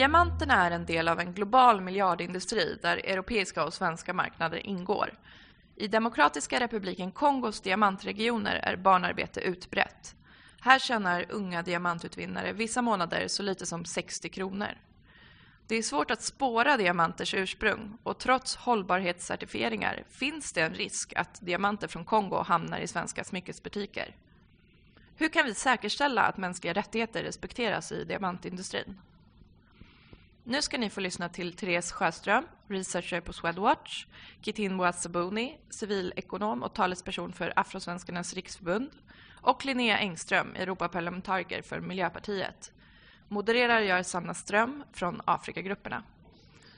Diamanterna är en del av en global miljardindustri där europeiska och svenska marknader ingår. I Demokratiska republiken Kongos diamantregioner är barnarbete utbrett. Här tjänar unga diamantutvinnare vissa månader så lite som 60 kronor. Det är svårt att spåra diamanters ursprung och trots hållbarhetscertifieringar finns det en risk att diamanter från Kongo hamnar i svenska smyckesbutiker. Hur kan vi säkerställa att mänskliga rättigheter respekteras i diamantindustrin? Nu ska ni få lyssna till Therese Sjöström, researcher på Swedwatch, Kitin Boazabuni, civilekonom och talesperson för Afrosvenskarnas riksförbund och Linnea Engström, Europaparlamentariker för Miljöpartiet. Modererar gör Sanna Ström från Afrikagrupperna.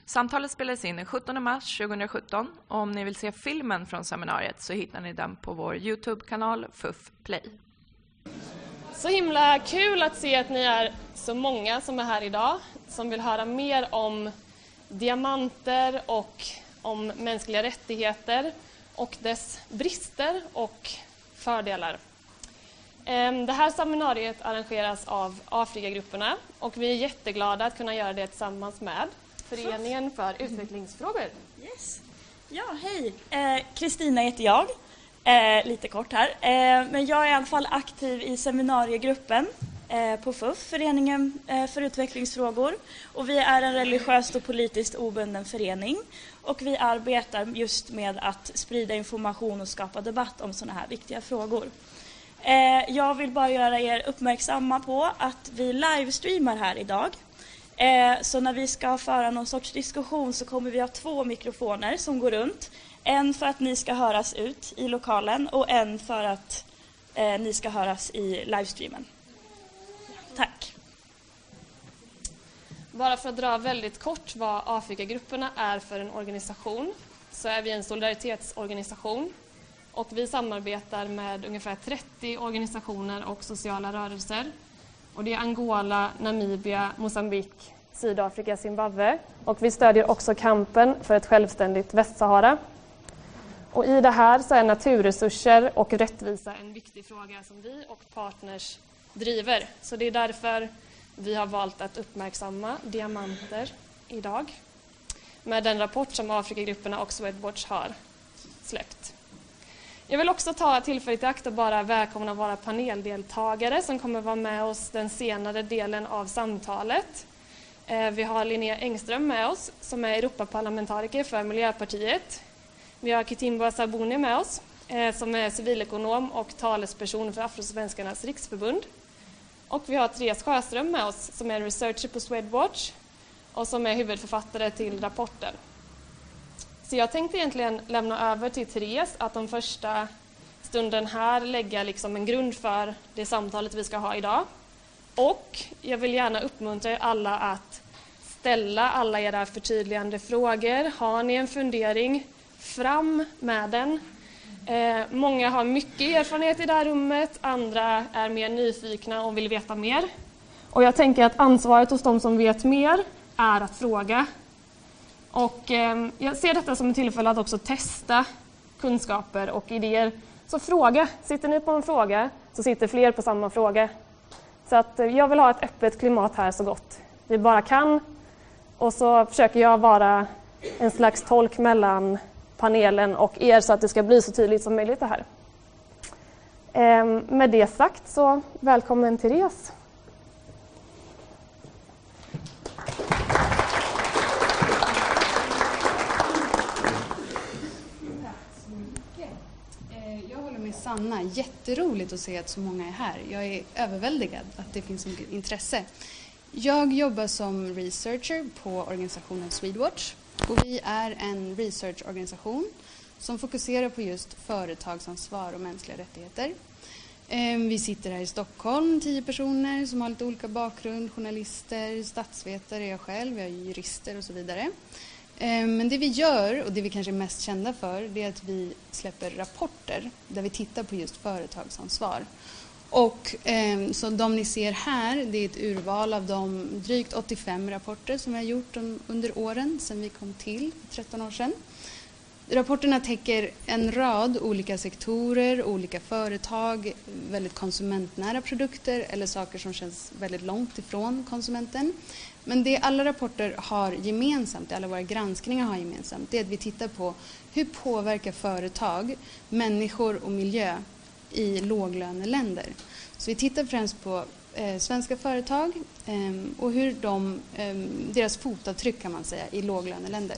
Samtalet spelades in den 17 mars 2017 och om ni vill se filmen från seminariet så hittar ni den på vår Youtube-kanal FUF Play. Så himla kul att se att ni är så många som är här idag som vill höra mer om diamanter och om mänskliga rättigheter och dess brister och fördelar. Ehm, det här seminariet arrangeras av Afrikagrupperna och vi är jätteglada att kunna göra det tillsammans med Föreningen för utvecklingsfrågor. Yes. Ja, hej! Eh, Kristina eh, heter jag. Eh, lite kort här. Eh, men jag är i alla fall aktiv i seminariegruppen Eh, på FUF, Föreningen eh, för utvecklingsfrågor. Och vi är en religiöst och politiskt obunden förening. Och vi arbetar just med att sprida information och skapa debatt om sådana här viktiga frågor. Eh, jag vill bara göra er uppmärksamma på att vi livestreamar här idag. Så när vi ska föra någon sorts diskussion så kommer vi ha två mikrofoner som går runt. En för att ni ska höras ut i lokalen och en för att ni ska höras i livestreamen. Tack. Bara för att dra väldigt kort vad Afrikagrupperna är för en organisation så är vi en solidaritetsorganisation och vi samarbetar med ungefär 30 organisationer och sociala rörelser. Och det är Angola, Namibia, Mosambik, Sydafrika, Zimbabwe. Och vi stödjer också kampen för ett självständigt Västsahara. Och I det här så är naturresurser och rättvisa en viktig fråga som vi och partners driver. Så det är därför vi har valt att uppmärksamma diamanter idag med den rapport som Afrikagrupperna och Swedwatch har släppt. Jag vill också ta tillfället i akt och bara välkomna våra paneldeltagare som kommer vara med oss den senare delen av samtalet. Eh, vi har Linnea Engström med oss som är Europaparlamentariker för Miljöpartiet. Vi har Kitimba Sabuni med oss eh, som är civilekonom och talesperson för Afrosvenskarnas riksförbund. Och vi har Therese Sjöström med oss som är researcher på Swedwatch och som är huvudförfattare till rapporten. Så jag tänkte egentligen lämna över till Therese att de första stunden här lägga liksom en grund för det samtalet vi ska ha idag. Och jag vill gärna uppmuntra er alla att ställa alla era förtydligande frågor. Har ni en fundering, fram med den. Eh, många har mycket erfarenhet i det här rummet, andra är mer nyfikna och vill veta mer. Och jag tänker att ansvaret hos de som vet mer är att fråga och eh, jag ser detta som ett tillfälle att också testa kunskaper och idéer. Så fråga, sitter ni på en fråga så sitter fler på samma fråga. Så att eh, jag vill ha ett öppet klimat här så gott vi bara kan. Och så försöker jag vara en slags tolk mellan panelen och er så att det ska bli så tydligt som möjligt det här. Ehm, med det sagt så välkommen Therese. Eh, Sanna. Jätteroligt att se att så många är här. Jag är överväldigad att det finns så mycket intresse. Jag jobbar som researcher på organisationen Swedwatch. Och vi är en researchorganisation som fokuserar på just företagsansvar och mänskliga rättigheter. Ehm, vi sitter här i Stockholm, tio personer som har lite olika bakgrund. Journalister, statsvetare, jag själv, jag är jurister och så vidare. Ehm, men det vi gör, och det vi kanske är mest kända för, det är att vi släpper rapporter där vi tittar på just företagsansvar. Och, eh, så de ni ser här, det är ett urval av de drygt 85 rapporter som vi har gjort under åren sedan vi kom till för 13 år sedan. Rapporterna täcker en rad olika sektorer, olika företag, väldigt konsumentnära produkter eller saker som känns väldigt långt ifrån konsumenten. Men det alla rapporter har gemensamt, det alla våra granskningar har gemensamt, det är att vi tittar på hur påverkar företag människor och miljö i låglöneländer. Så vi tittar främst på eh, svenska företag eh, och hur de, eh, deras fotavtryck kan man säga i låglöneländer.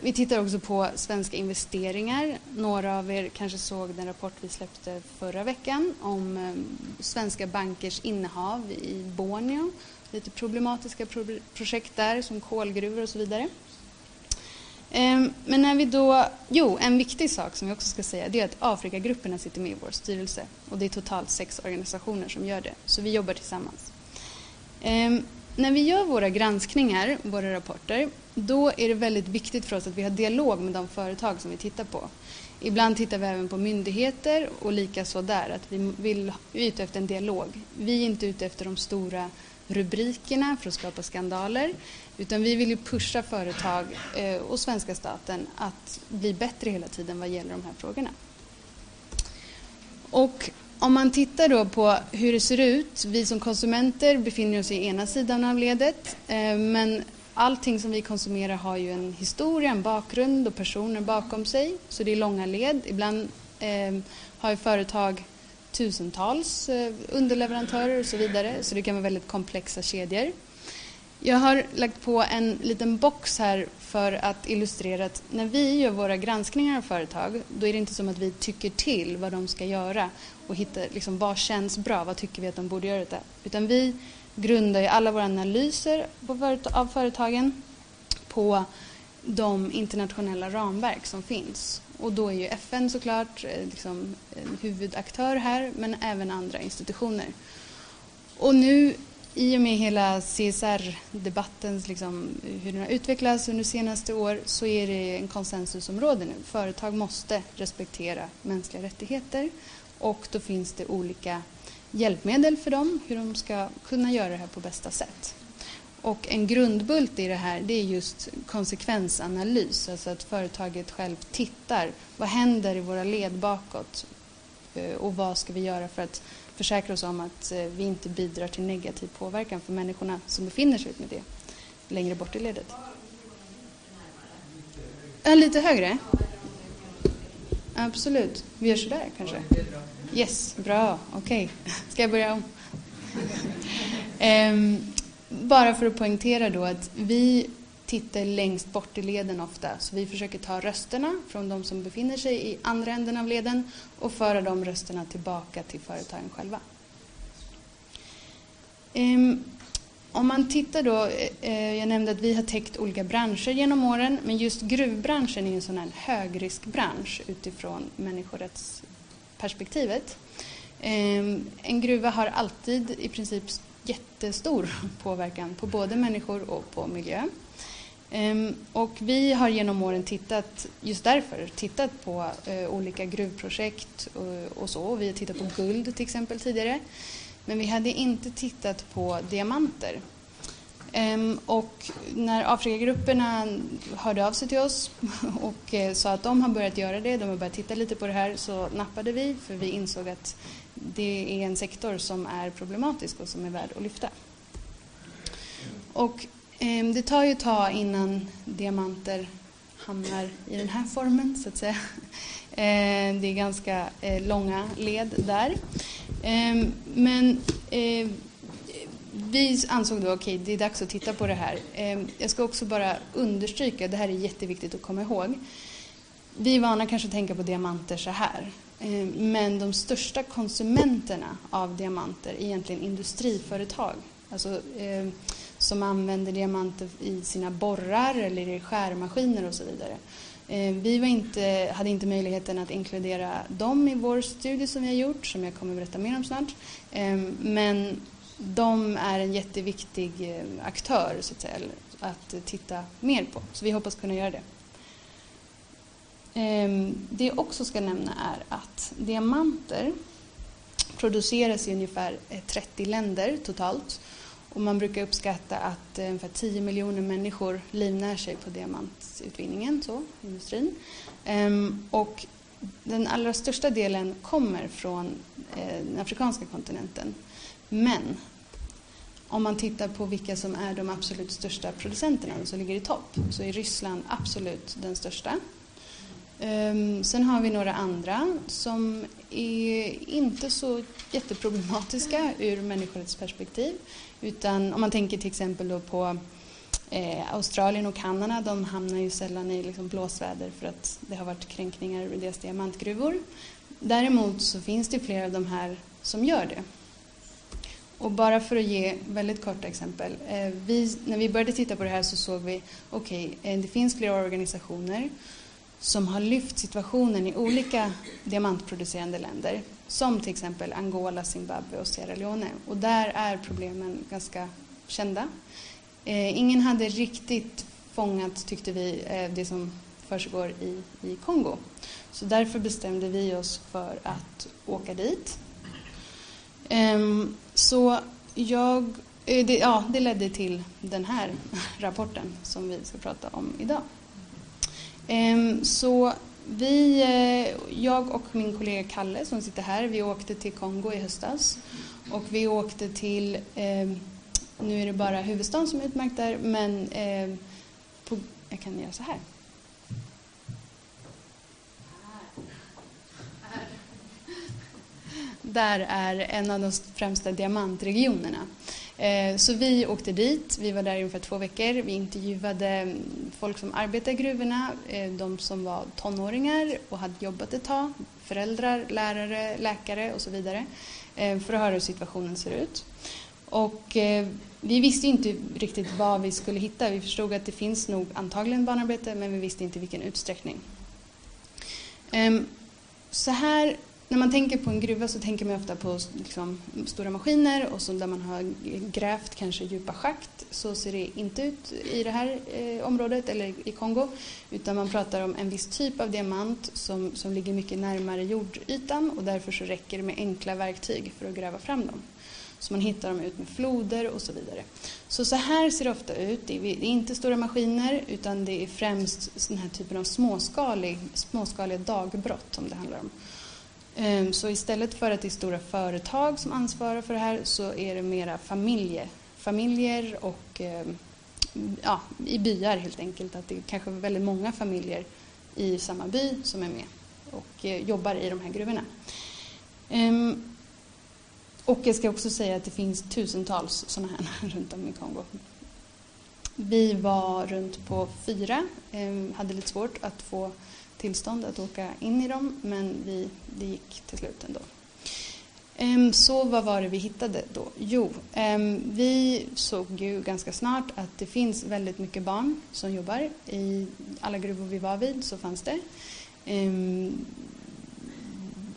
Vi tittar också på svenska investeringar. Några av er kanske såg den rapport vi släppte förra veckan om eh, svenska bankers innehav i Borneo. Lite problematiska pro projekt där som kolgruvor och så vidare. Ehm, men när vi då, jo, en viktig sak som vi också ska säga det är att Afrikagrupperna sitter med i vår styrelse och det är totalt sex organisationer som gör det, så vi jobbar tillsammans. Ehm, när vi gör våra granskningar, våra rapporter, då är det väldigt viktigt för oss att vi har dialog med de företag som vi tittar på. Ibland tittar vi även på myndigheter och likaså där, att vi vill, vi är ute efter en dialog. Vi är inte ute efter de stora rubrikerna för att skapa skandaler. Utan vi vill ju pusha företag eh, och svenska staten att bli bättre hela tiden vad gäller de här frågorna. Och om man tittar då på hur det ser ut, vi som konsumenter befinner oss i ena sidan av ledet eh, men allting som vi konsumerar har ju en historia, en bakgrund och personer bakom sig så det är långa led. Ibland eh, har ju företag tusentals eh, underleverantörer och så vidare så det kan vara väldigt komplexa kedjor. Jag har lagt på en liten box här för att illustrera att när vi gör våra granskningar av företag då är det inte som att vi tycker till vad de ska göra och hittar liksom, vad känns bra, vad tycker vi att de borde göra det. Utan vi grundar ju alla våra analyser av företagen på de internationella ramverk som finns. Och då är ju FN såklart eh, liksom en huvudaktör här, men även andra institutioner. Och nu i och med hela CSR-debattens, liksom, hur den har utvecklats under senaste år, så är det en konsensusområde nu. Företag måste respektera mänskliga rättigheter och då finns det olika hjälpmedel för dem, hur de ska kunna göra det här på bästa sätt. Och en grundbult i det här det är just konsekvensanalys, alltså att företaget själv tittar. Vad händer i våra led bakåt? Eh, och vad ska vi göra för att försäkra oss om att eh, vi inte bidrar till negativ påverkan för människorna som befinner sig med det längre bort i ledet? Ja, lite högre? Absolut. Vi gör sådär kanske? Yes, bra. Okej. Okay. Ska jag börja om? um, bara för att poängtera då att vi tittar längst bort i leden ofta. Så vi försöker ta rösterna från de som befinner sig i andra änden av leden och föra de rösterna tillbaka till företagen själva. Um, om man tittar då, eh, jag nämnde att vi har täckt olika branscher genom åren, men just gruvbranschen är en sån här högriskbransch utifrån människorättsperspektivet. Eh, en gruva har alltid i princip jättestor påverkan på både människor och på miljö. Ehm, och vi har genom åren tittat, just därför, tittat på eh, olika gruvprojekt och, så. Vi har tittat på guld till exempel tidigare. Men vi hade inte tittat på diamanter. Ehm, och när Afrikagrupperna hörde av sig till oss och eh, sa att de har börjat göra det, de har börjat titta lite på det här, så nappade vi för vi insåg att det är en sektor som är problematisk och som är värd att lyfta. Och eh, det tar ju ett tag innan diamanter hamnar i den här formen, så att säga. Eh, det är ganska eh, långa led där. Ehm, men eh, vi ansåg då, okej, okay, det är dags att titta på det här. Ehm, jag ska också bara understryka, det här är jätteviktigt att komma ihåg. Vi är vana kanske att tänka på diamanter så här. Eh, men de största konsumenterna av diamanter är egentligen industriföretag. Alltså, eh, som använder diamanter i sina borrar eller i skärmaskiner och så vidare. Eh, vi var inte, hade inte möjligheten att inkludera dem i vår studie som vi har gjort, som jag kommer att berätta mer om snart. Men de är en jätteviktig aktör så att, säga, att titta mer på. Så vi hoppas kunna göra det. Ehm, det jag också ska nämna är att diamanter produceras i ungefär eh, 30 länder totalt. Och man brukar uppskatta att eh, ungefär 10 miljoner människor livnär sig på diamantutvinningen, så, industrin. Ehm, och den allra största delen kommer från eh, den afrikanska kontinenten. Men om man tittar på vilka som är de absolut största producenterna som ligger i topp så är Ryssland absolut den största. Ehm, sen har vi några andra som är inte så jätteproblematiska ur människorättsperspektiv. Utan om man tänker till exempel då på eh, Australien och Kanada, de hamnar ju sällan i liksom blåsväder för att det har varit kränkningar i deras diamantgruvor. Däremot så finns det flera av de här som gör det. Och bara för att ge väldigt korta exempel. Eh, vi, när vi började titta på det här så såg vi, okej, okay, eh, det finns flera organisationer som har lyft situationen i olika diamantproducerande länder. Som till exempel Angola, Zimbabwe och Sierra Leone. Och där är problemen ganska kända. Eh, ingen hade riktigt fångat, tyckte vi, eh, det som försiggår i, i Kongo. Så därför bestämde vi oss för att åka dit Ehm, så jag, eh, det, ja, det ledde till den här rapporten som vi ska prata om idag. Ehm, så vi, eh, jag och min kollega Kalle som sitter här, vi åkte till Kongo i höstas. Och vi åkte till, ehm, nu är det bara huvudstaden som är utmärkt där, men ehm, på, jag kan göra så här. där är en av de främsta diamantregionerna. Eh, så vi åkte dit, vi var där i ungefär två veckor. Vi intervjuade mm, folk som arbetar i gruvorna, eh, de som var tonåringar och hade jobbat ett tag, föräldrar, lärare, läkare och så vidare, eh, för att höra hur situationen ser ut. Och vi visste inte riktigt vad vi skulle hitta. Vi förstod att det finns nog antagligen barnarbete, men vi visste inte vilken utsträckning. Ehm, så här när man tänker på en gruva så tänker man ofta på liksom, stora maskiner och så där man har grävt kanske djupa schakt. Så ser det inte ut i det här eh, området eller i Kongo. Utan man pratar om en viss typ av diamant som, som ligger mycket närmare jordytan och därför så räcker det med enkla verktyg för att gräva fram dem. Så man hittar dem ut med floder och så vidare. Så så här ser det ofta ut. Det är, inte stora maskiner utan det är främst den här typen av småskalig, småskaliga dagbrott som det handlar om. Ehm, så istället för att det är stora företag som ansvarar för det här så är det mera familjer, familjer och ehm, ja, i byar helt enkelt. Att det är kanske väldigt många familjer i samma by som är med och eh, jobbar i de här gruvorna. Ehm, och jag ska också säga att det finns tusentals sådana här runt om i Kongo. Vi var runt på fyra, hade lite svårt att få tillstånd att åka in i dem men vi, det gick till slut ändå. Ehm, så vad var det vi hittade då? Jo, ehm, vi såg ju ganska snart att det finns väldigt mycket barn som jobbar. I alla gruvor vi var vid så fanns det. Ehm,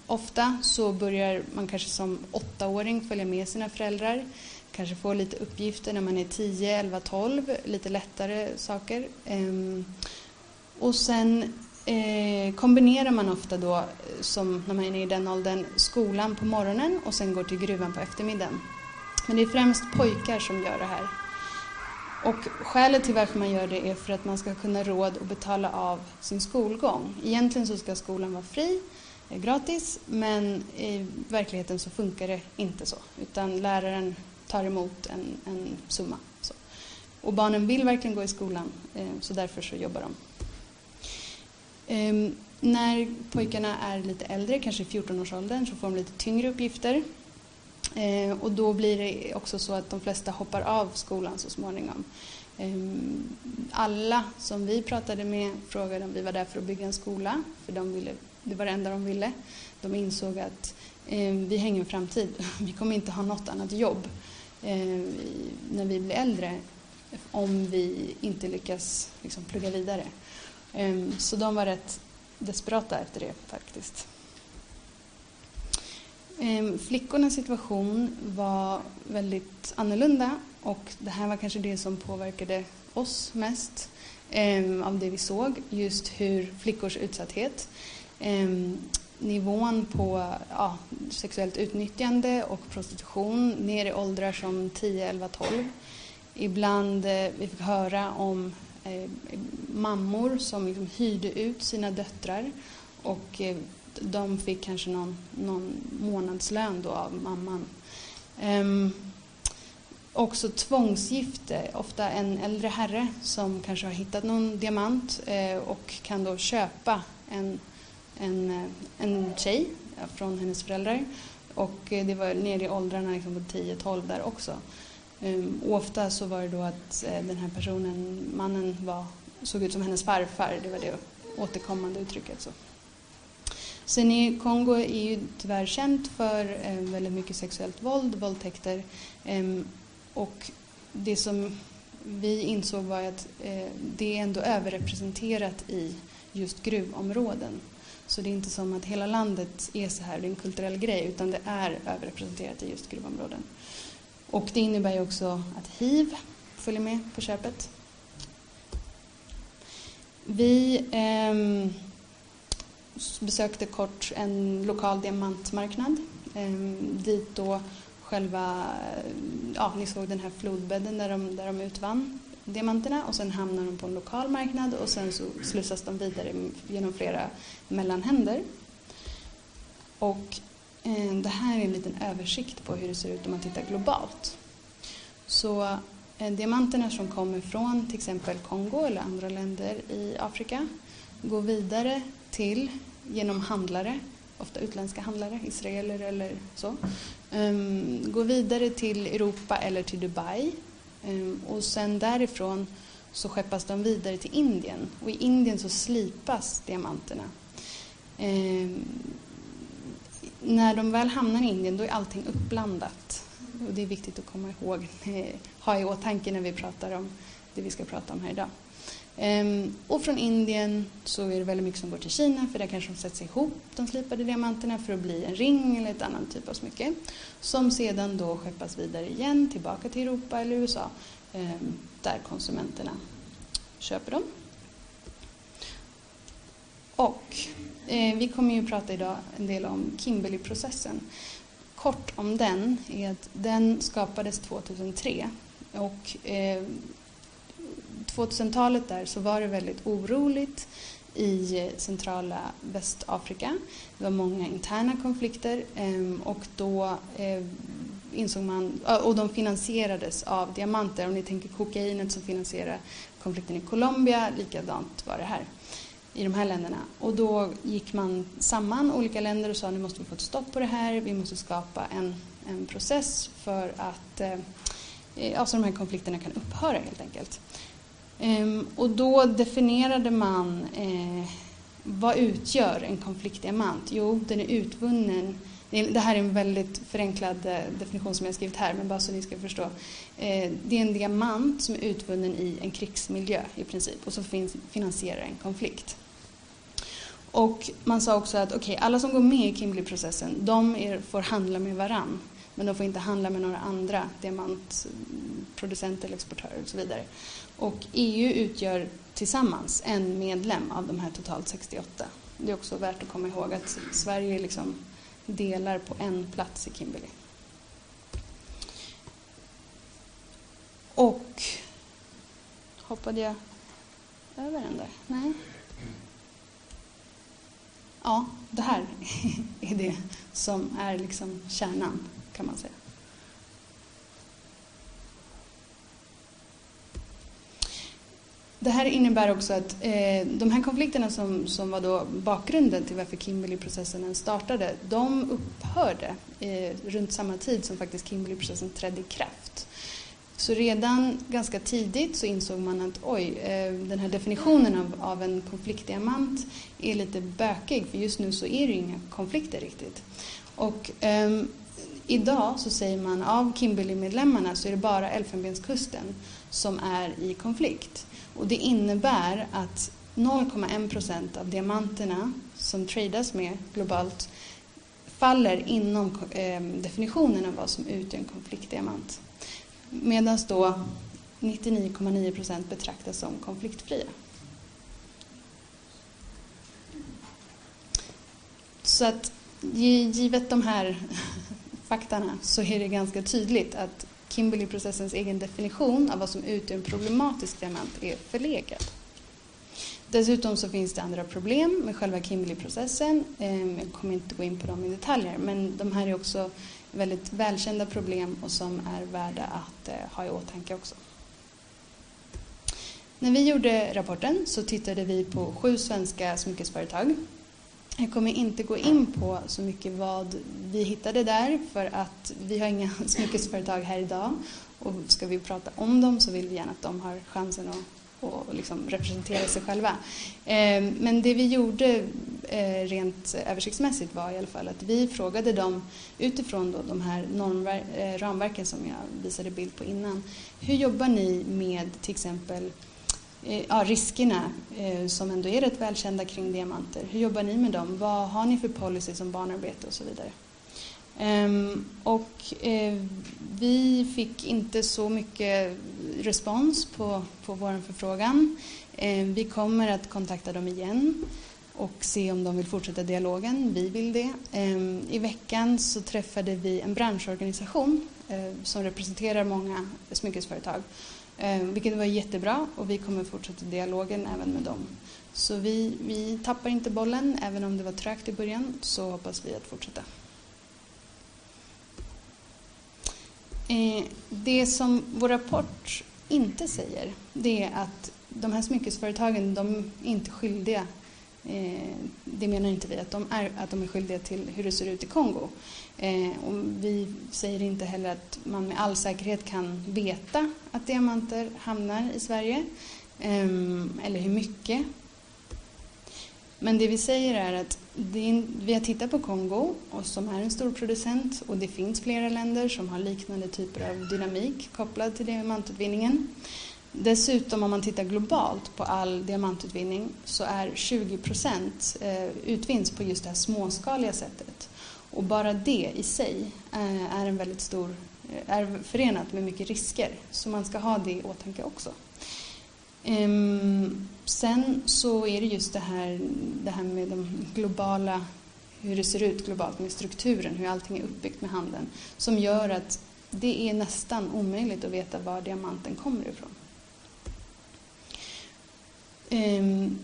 ofta så börjar man kanske som åttaåring följa med sina föräldrar. Kanske få lite uppgifter när man är 10, 11, 12, lite lättare saker. Och sen eh, kombinerar man ofta då, eh, som när man är i den åldern, skolan på morgonen och sen går till gruvan på eftermiddagen. Men det är främst pojkar som gör det här. Och skälet till varför man gör det är för att man ska kunna råd att betala av sin skolgång. Egentligen så ska skolan vara fri, eh, gratis, men i verkligheten så funkar det inte så. Utan läraren tar emot en, en summa. Så. Och barnen vill verkligen gå i skolan, eh, så därför så jobbar de. Um, när pojkarna är lite äldre, kanske i 14-årsåldern, så får de lite tyngre uppgifter. Uh, och då blir det också så att de flesta hoppar av skolan så småningom. Ehm, alla som vi pratade med frågade om vi var där för att bygga en skola, för de ville, det var det enda de ville. De insåg att vi har ingen framtid, vi kommer inte ha något annat jobb när vi blir äldre om vi inte lyckas liksom, plugga vidare. Ehm, så de var rätt desperata efter det faktiskt. Ehm, flickornas situation var väldigt annorlunda och det här var kanske det som påverkade oss mest ehm, av det vi såg, just hur flickors utsatthet. nivån på ja, sexuellt utnyttjande och prostitution ner i åldrar som 10, 11, 12. Ibland eh, vi fick höra om eh, mammor som liksom hyrde ut sina döttrar och eh, de fick kanske någon, någon månadslön då av mamman. Ehm, också tvångsgifte, ofta en äldre herre som kanske har hittat någon diamant eh, och kan då köpa en, en, eh, en tjej från hennes föräldrar. Och eh, det var nere i åldrarna liksom på 10-12 där också. Um, ofta så var det då att eh, den här personen, mannen, var, såg ut som hennes farfar. Det var det återkommande uttrycket. Så. Sen är Kongo är ju tyvärr känt för eh, väldigt mycket sexuellt våld, våldtäkter. Ehm, och det som vi insåg var att eh, det är ändå överrepresenterat i just gruvområden. Så det är inte som att hela landet är så här, det är en kulturell grej, utan det är överrepresenterat i just gruvområden. Och det innebär ju också att hiv följer med på köpet. Vi eh, besökte kort en lokal diamantmarknad eh, dit då själva, ja ni såg den här flodbädden där de, där de utvann diamanterna och sen hamnar de på en lokal marknad och sen så slussas de vidare genom flera mellanhänder. Och Eh, det här är en liten översikt på hur det ser ut om man tittar globalt. Så eh, diamanterna som kommer från till exempel Kongo eller andra länder i Afrika går vidare till genom handlare, ofta utländska handlare, israeler eller så. Ehm, går vidare till Europa eller till Dubai. Ehm, och sen därifrån så skeppas de vidare till Indien. Och i Indien så slipas diamanterna. Ehm, när de väl hamnar i Indien då är allting uppblandat. Och det är viktigt att komma ihåg, eh, ha i åtanke när vi pratar om det vi ska prata om här idag. Um, och från Indien så är det väldigt mycket som går till Kina för där kanske de sätts ihop, de slipade diamanterna, för att bli en ring eller ett annat typ av smycke. Som sedan då skeppas vidare igen tillbaka till Europa eller USA ehm, där konsumenterna köper dem. Och eh, vi kommer ju prata idag en del om Kimberley-processen. Kort om den är att den skapades 2003 och eh, 2000-talet där så var det väldigt oroligt i eh, centrala Västafrika. Det var många interna konflikter eh, och då eh, insåg man, och de finansierades av diamanter. Om ni tänker kokainet som finansierar konflikten i Colombia, likadant var det här i de här länderna. Och då gick man samman, olika länder, och sa nu måste vi få ett stopp på det här. Vi måste skapa en, en process för att eh, alltså de här konflikterna kan upphöra helt enkelt. Ehm, och då definierade man eh, vad utgör en konfliktdiamant? Jo, den är utvunnen det här är en väldigt förenklad eh, definition som jag skrivit här, men bara så ni ska förstå. Eh, det är en diamant som är utvunnen i en krigsmiljö i princip och som finansierar en konflikt. Och man sa också att okay, alla som går med i Kimberley-processen, de är, får handla med varann. Men de får inte handla med några andra diamantproducenter eller exportörer och så vidare. Och EU utgör tillsammans en medlem av de här totalt 68. Det är också värt att komma ihåg att Sverige liksom delar på en plats i Kimberley. Och hoppade jag över den där? Nej. Ja, det här är det som är liksom kärnan kan man säga. Det här innebär också att eh, de här konflikterna som, som var då bakgrunden till varför Kimberley-processen startade, de upphörde eh, runt samma tid som faktiskt Kimberley-processen trädde i kraft. Så redan ganska tidigt så insåg man att oj, eh, den här definitionen av, av en konfliktdiamant är lite bökig för just nu så är det ju inga konflikter riktigt. Och um, idag så säger man av Kimberley-medlemmarna så är det bara Elfenbenskusten som är i konflikt. Och det innebär att 0,1 procent av diamanterna som tradas med globalt faller inom eh, definitionen av vad som utgör en konfliktdiamant. Medan då 99,9 procent betraktas som konfliktfria. Så att givet de här faktarna så är det ganska tydligt att Kimberley-processens egen definition av vad som utgör en problematisk diamant är förlegad. Dessutom så finns det andra problem med själva Kimberley-processen. Eh, jag kommer inte gå in på dem i detaljer men de här är också väldigt välkända problem och som är värda att eh, ha i åtanke också. När vi gjorde rapporten så tittade vi på sju svenska smyckesföretag. Jag kommer inte gå in på så mycket vad vi hittade där för att vi har inga smyckesföretag här idag och ska vi prata om dem så vill vi gärna att de har chansen att och liksom representera sig själva. Eh, men det vi gjorde eh, rent översiktsmässigt var i alla fall att vi frågade dem utifrån då de här normver- eh, ramverken som jag visade bild på innan. Hur jobbar ni med till exempel eh, ja, riskerna eh, som ändå är rätt välkända kring diamanter? Hur jobbar ni med dem? Vad har ni för policy som barnarbete och så vidare? Ehm, och eh, vi fick inte så mycket respons på, på vår förfrågan. Ehm, vi kommer att kontakta dem igen och se om de vill fortsätta dialogen. Vi vill det. Ehm, I veckan så träffade vi en branschorganisation eh, som representerar många smyckesföretag, vilket var jättebra och vi kommer fortsätta dialogen även med dem. Så vi, vi tappar inte bollen, även om det var trögt i början, så hoppas vi att fortsätta. Eh, det som vår rapport inte säger det är att de här smyckesföretagen de är inte skyldiga eh, det menar inte vi, att de, är, att de är skyldiga till hur det ser ut i Kongo. Eh, och vi säger inte heller att man med all säkerhet kan veta att diamanter hamnar i Sverige, ehm, eller hur mycket. Men det vi säger är att är, vi har tittat på Kongo och som är en stor producent och det finns flera länder som har liknande typer av dynamik kopplad till diamantutvinningen. Dessutom om man tittar globalt på all diamantutvinning så är 20 procent eh, utvinns på just det här småskaliga sättet. Och bara det i sig eh, är en väldigt stor eh, är förenat med mycket risker så man ska ha det i åtanke också. Um, sen så är det just det här, det här med de globala, hur det ser ut globalt med strukturen, hur allting är uppbyggt med handeln, som gör att det är nästan omöjligt att veta var diamanten kommer ifrån. Um,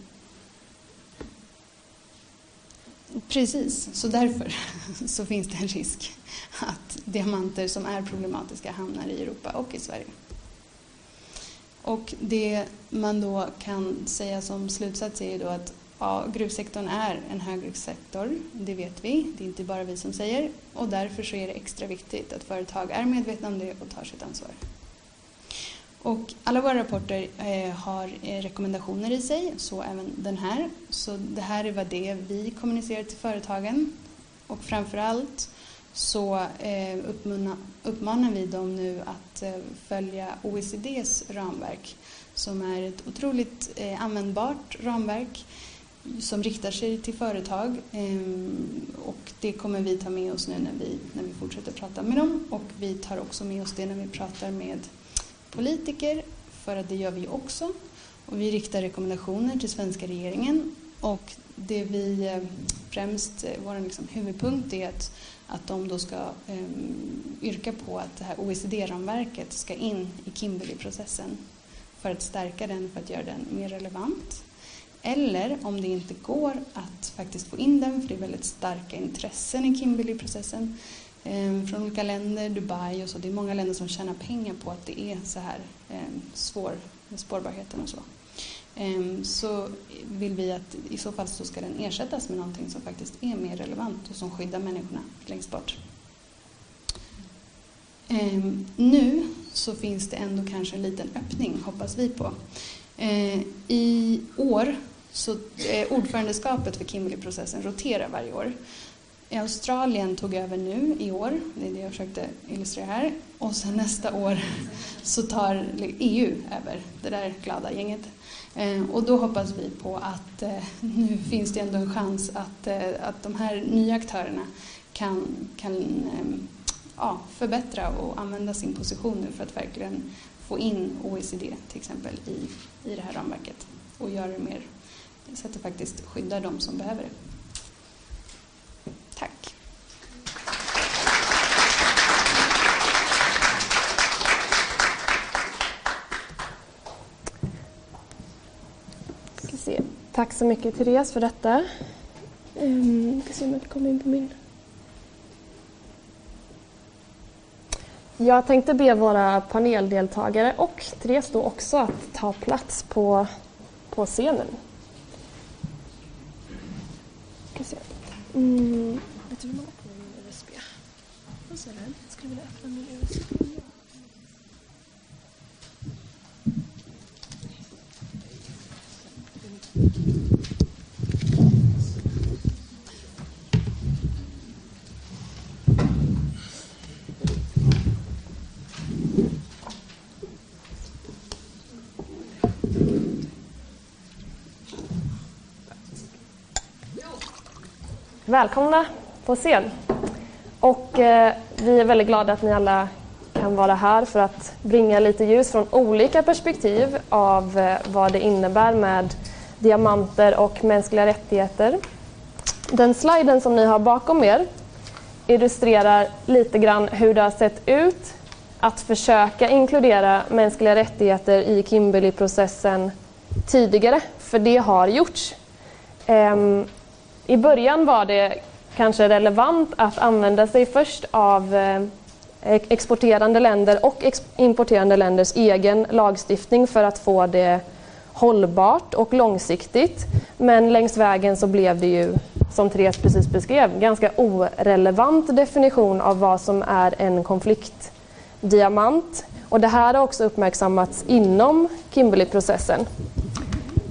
precis, så därför så finns det en risk att diamanter som är problematiska hamnar i Europa och i Sverige. Och det man då kan säga som slutsats är ju då att ja, gruvsektorn är en högrisksektor, det vet vi, det är inte bara vi som säger och därför så är det extra viktigt att företag är medvetna om det och tar sitt ansvar. Och alla våra rapporter eh, har eh, rekommendationer i sig, så även den här. Så det här är vad det är vi kommunicerar till företagen. Och framför allt så eh, uppmanar vi dem nu att eh, följa OECDs ramverk som är ett otroligt eh, användbart ramverk som riktar sig till företag. Ehm, och det kommer vi ta med oss nu när vi, när vi fortsätter prata med dem. Och vi tar också med oss det när vi pratar med politiker för att det gör vi också. Och vi riktar rekommendationer till svenska regeringen. Och det vi eh, främst, vår liksom huvudpunkt är att att de då ska um, yrka på att det här OECD-ramverket ska in i Kimberley-processen för att stärka den, för att göra den mer relevant. Eller om det inte går att faktiskt få in den, för det är väldigt starka intressen i Kimberley-processen um, från olika länder, Dubai och så. Det är många länder som tjänar pengar på att det är så här um, svår med spårbarheten och så. Ehm, så vill vi att i så fall så ska den ersättas med någonting som faktiskt är mer relevant och som skyddar människorna längst bort. Ehm, nu så finns det ändå kanske en liten öppning, hoppas vi på. Ehm, I år så eh, ordförandeskapet för Kimberley-processen roterar varje år. Australien tog över nu i år, det är det jag försökte illustrera här. Och sen nästa år så tar EU över det där glada gänget. Eh, och då hoppas vi på att eh, nu finns det ändå en chans att, eh, att de här nya aktörerna kan, kan ehm, ja, förbättra och använda sin position nu för att verkligen få in OECD till exempel i, i det här ramverket och göra det mer så att det faktiskt skyddar de som behöver det. Tack så mycket Therese för detta. Um, ska se om jag kommer in på min... Jag tänkte be våra paneldeltagare och Therese då också att ta plats på, på scenen. Ska se. Mm, vet du hur man öppnar min USB? Jag skulle vilja öppna min USB. Välkomna på scen. Och eh, vi är väldigt glada att ni alla kan vara här för att bringa lite ljus från olika perspektiv av eh, vad det innebär med diamanter och mänskliga rättigheter. Den sliden som ni har bakom er illustrerar lite grann hur det har sett ut att försöka inkludera mänskliga rättigheter i Kimberley-processen tidigare, för det har gjorts. Um, i början var det kanske relevant att använda sig först av eh, exporterande länder och importerande länders egen lagstiftning för att få det hållbart och långsiktigt. Men längs vägen så blev det ju, som Therese precis beskrev, ganska orelevant definition av vad som är en konfliktdiamant. Och det här har också uppmärksammats inom Kimberley-processen.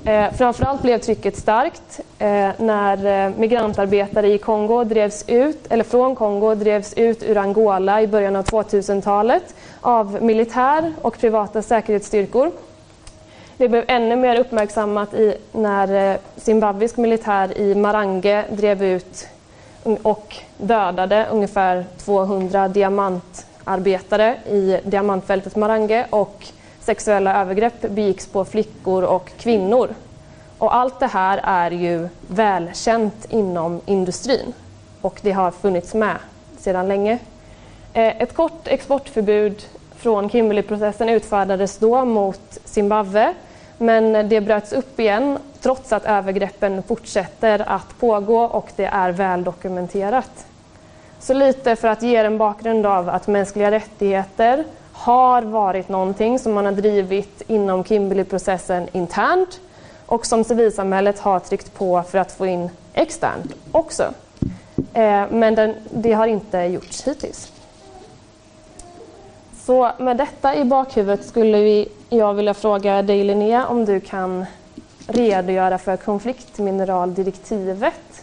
Eh, framförallt blev trycket starkt eh, när eh, migrantarbetare i Kongo drevs ut, eller från Kongo drevs ut ur Angola i början av 2000-talet av militär och privata säkerhetsstyrkor. Det blev ännu mer uppmärksammat i, när eh, zimbabwisk militär i Marange drev ut och dödade ungefär 200 diamantarbetare i diamantfältet Marange och sexuella övergrepp begicks på flickor och kvinnor. Och allt det här är ju välkänt inom industrin och det har funnits med sedan länge. Eh, ett kort exportförbud från Kimberleyprocessen utfärdades då mot Zimbabwe men det bröts upp igen trots att övergreppen fortsätter att pågå och det är väl dokumenterat. Så lite för att ge en bakgrund av att mänskliga rättigheter har varit någonting som man har drivit inom Kimberleyprocessen internt och som civilsamhället har tryckt på för att få in externt också. Eh, men den, det har inte gjorts hittills. Så med detta i bakhuvudet skulle vi, jag vilja fråga dig Linnea om du kan redogöra för konfliktmineraldirektivet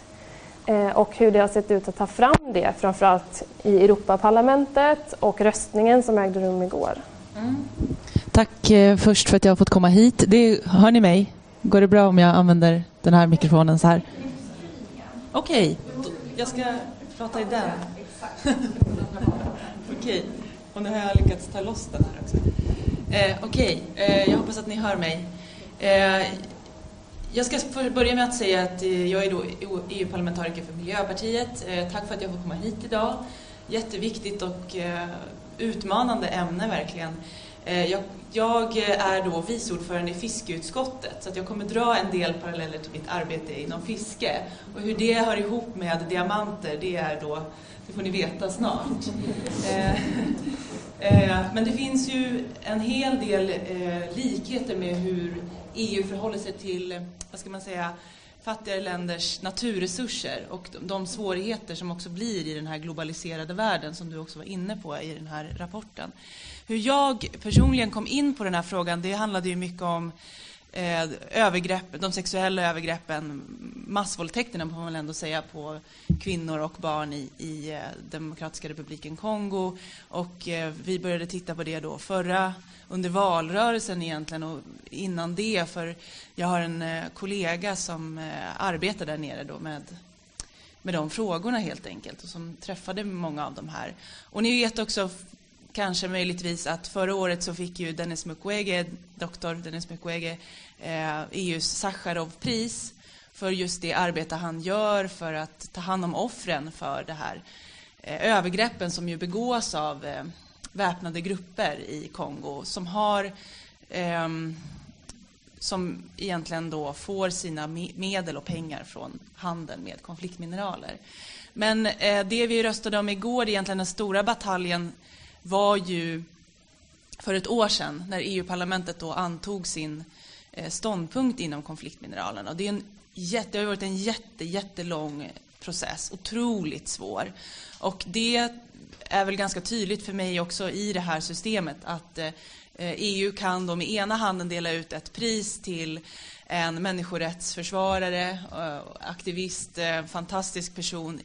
och hur det har sett ut att ta fram det, framförallt i Europaparlamentet och röstningen som ägde rum igår. Mm. Tack eh, först för att jag har fått komma hit. Det, hör ni mig? Går det bra om jag använder den här mikrofonen så här? Okej, okay. jag ska prata i den. Okej. Okay. Och nu har jag lyckats ta loss den här också. Eh, Okej, okay. eh, jag hoppas att ni hör mig. Jag ska börja med att säga att eh, jag är då EU-parlamentariker för Miljöpartiet. Eh, tack för att jag får komma hit idag. Jätteviktigt och eh, utmanande ämne verkligen. Jag, är då vice ordförande i fiskeutskottet så att jag kommer dra en del paralleller till mitt arbete inom fiske. Och hur det hör ihop med diamanter, det är då det får ni veta snart. Men det finns ju en hel del likheter med hur EU förhåller sig till, vad ska man säga, fattigare länders naturresurser och de svårigheter som också blir i den här globaliserade världen som du också var inne på i den här rapporten. Hur jag personligen kom in på den här frågan, det handlade ju mycket om eh, övergrepp, de sexuella övergreppen, massvåldtäkterna får man väl ändå säga på kvinnor och barn i, i eh, Demokratiska republiken Kongo. Och eh, vi började titta på det då förra, under valrörelsen egentligen och innan det för jag har en eh, kollega som eh, arbetar där nere då med med de frågorna helt enkelt och som träffade många av de här. Och ni vet också kanske möjligtvis att förra året så fick ju Dennis Mukwege, doktor Dennis Mukwege, eh, EUs Sacharovpris för just det arbete han gör för att ta hand om offren för det här eh, övergreppen som ju begås av eh, väpnade grupper i Kongo som har ehm, som egentligen då får sina medel och pengar från handeln med konfliktmineraler. Men eh, det vi röstade om igår, egentligen den stora bataljen, var ju för ett år sedan när EU-parlamentet då antog sin eh, ståndpunkt inom konfliktmineralerna. det, är en jätte, det har varit en jätte, jättelång process, otroligt svår. Och det är väl ganska tydligt för mig också i det här systemet att eh, EU kan då med ena handen dela ut ett pris till en människorättsförsvarare, eh, aktivist, fantastisk person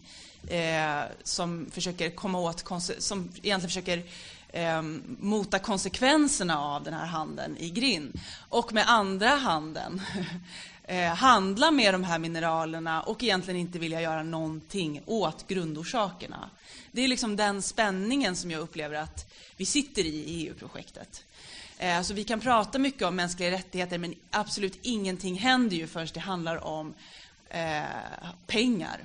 eh, som försöker komma åt, som egentligen försöker eh, mota konsekvenserna av den här handeln i grind. Och med andra handen eh, handla med de här mineralerna och egentligen inte vilja göra någonting åt grundorsakerna. Det är liksom den spänningen som jag upplever att vi sitter i i EU-projektet. Eh, så vi kan prata mycket om mänskliga rättigheter men absolut ingenting händer ju förrän det handlar om eh, pengar.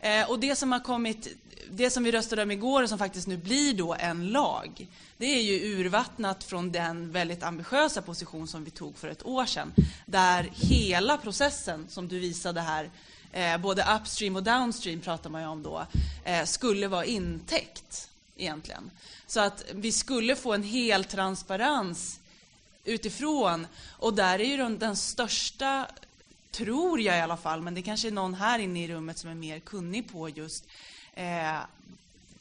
Eh, och det som har kommit, det som vi röstade om igår och som faktiskt nu blir då en lag, det är ju urvattnat från den väldigt ambitiösa position som vi tog för ett år sedan, där hela processen som du visade här, eh, både upstream och downstream pratar man ju om då, eh, skulle vara intäckt egentligen. Så att vi skulle få en hel transparens utifrån. Och där är ju den största tror jag i alla fall, men det kanske är någon här inne i rummet som är mer kunnig på just eh,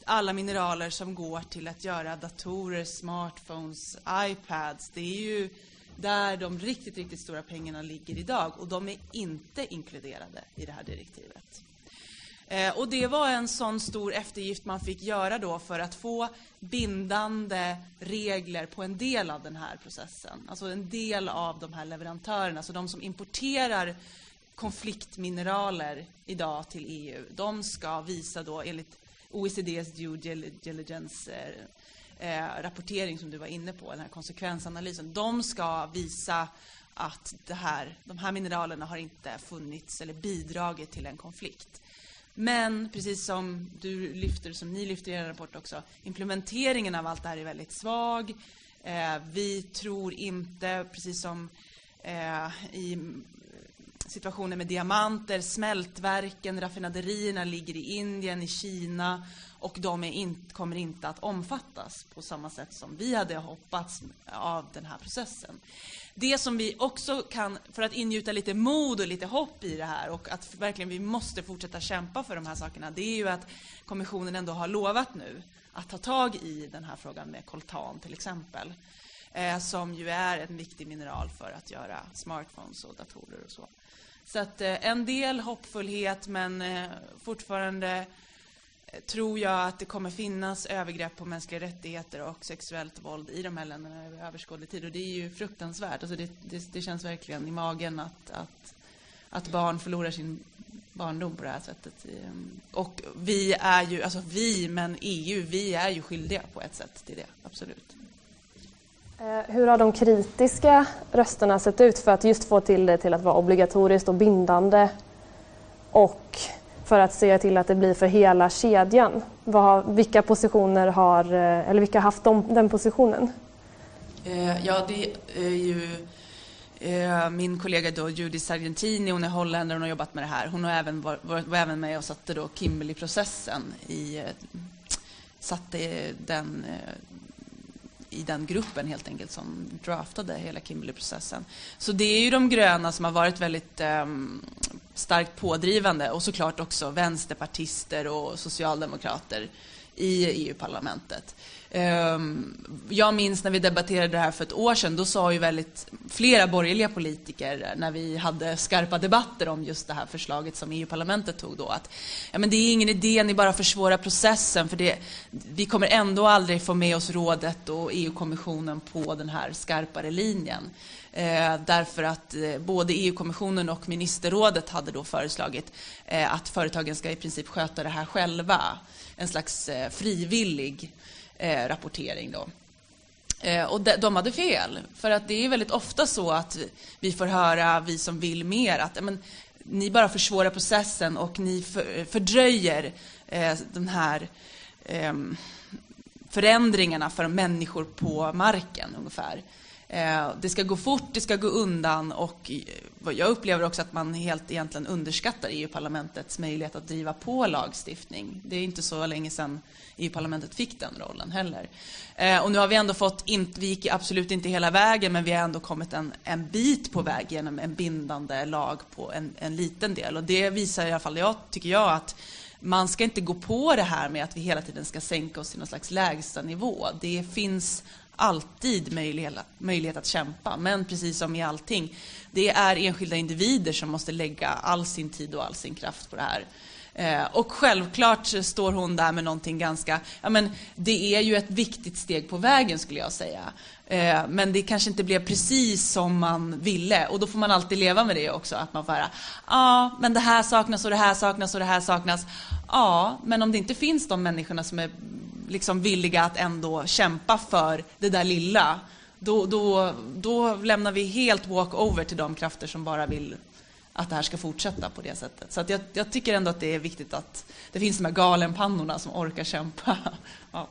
alla mineraler som går till att göra datorer, smartphones, iPads. Det är ju där de riktigt, riktigt stora pengarna ligger idag och de är inte inkluderade i det här direktivet. Eh, och det var en sån stor eftergift man fick göra då för att få bindande regler på en del av den här processen. Alltså en del av de här leverantörerna, alltså de som importerar konfliktmineraler idag till EU, de ska visa då enligt OECDs due diligence eh, eh, rapportering som du var inne på, den här konsekvensanalysen, de ska visa att det här, de här mineralerna har inte funnits eller bidragit till en konflikt. Men precis som du lyfter, som ni lyfter i er rapport också, implementeringen av allt det här är väldigt svag. Eh, vi tror inte, precis som eh, i situationen med diamanter, smältverken, raffinaderierna ligger i Indien, i Kina och de in, kommer inte att omfattas på samma sätt som vi hade hoppats av den här processen det som vi också kan, för att ingjuta lite mod och lite hopp i det här och att verkligen vi måste fortsätta kämpa för de här sakerna, det är ju att kommissionen ändå har lovat nu att ta tag i den här frågan med koltan till exempel, eh, som ju är en viktig mineral för att göra smartphones och datorer och så. Så att eh, en del hoppfullhet, men eh, fortfarande tror jag att det kommer finnas övergrepp på mänskliga rättigheter och sexuellt våld i de här länderna över överskådlig tid. Och det är ju fruktansvärt. Alltså det, det, det, känns verkligen i magen att, att, att barn förlorar sin barndom på det här sättet. Ehm, och vi är ju, alltså vi, men EU, vi är ju skyldiga på ett sätt till det, absolut. Eh, hur har de kritiska rösterna sett ut för att just få till det till att vara obligatoriskt och bindande och för att se till att det blir för hela kedjan. Vad, vilka positioner har, eh, eller vilka har haft de, den positionen? Eh, ja, det är ju eh, min kollega då, Judy Sargentini, hon är holländare och har jobbat med det här. Hon har även var, var, var även med och satte då Kimberley-processen i, eh, satte den eh, i den gruppen helt enkelt som draftade hela Kimberley-processen. Så det är ju de gröna som har varit väldigt um, starkt pådrivande och såklart också vänsterpartister och socialdemokrater i EU-parlamentet. Ehm, jag minns när vi debatterade det här för ett år sedan, då sa ju väldigt flera borgerliga politiker när vi hade skarpa debatter om just det här förslaget som EU-parlamentet tog då att ja, men det är ingen idé, ni bara försvårar processen för det, vi kommer ändå aldrig få med oss rådet och EU-kommissionen på den här skarpare linjen. Eh, därför att eh, både EU-kommissionen och ministerrådet hade då föreslagit eh, att företagen ska i princip sköta det här själva. En slags eh, frivillig eh, rapportering. Då. Eh, och de, de, hade fel, för att det är väldigt ofta så att vi får höra, vi som vill mer, att men, ni bara försvårar processen och ni för, eh, fördröjer eh, de här eh, förändringarna för människor på marken ungefär. Eh, det ska gå fort, det ska gå undan och eh, jag upplever också att man helt egentligen underskattar EU-parlamentets möjlighet att driva på lagstiftning. Det är inte så länge sedan EU-parlamentet fick den rollen heller. Eh, och nu har vi ändå fått, vi gick absolut inte hela vägen, men vi har ändå kommit en, en bit på väg genom en bindande lag på en, en liten del. Och det visar i alla fall, jag, tycker jag, att man ska inte gå på det här med att vi hela tiden ska sänka oss till någon slags lägsta nivå. Det finns alltid möjlighet, möjlighet att kämpa, men precis som i allting, det är enskilda individer som måste lägga all sin tid och all sin kraft på det här. Eh, och självklart står hon där med någonting ganska, ja men det är ju ett viktigt steg på vägen skulle jag säga. Eh, men det kanske inte blev precis som man ville och då får man alltid leva med det också. Att man får höra, ah, men det här saknas och det här saknas och det här saknas. Ja, men om det inte finns de människorna som är liksom villiga att ändå kämpa för det där lilla, då, då, då lämnar vi helt walk-over till de krafter som bara vill att det här ska fortsätta på det sättet. Så jag, jag, tycker ändå att det är viktigt att det finns de här galenpannorna som orkar kämpa. Ja.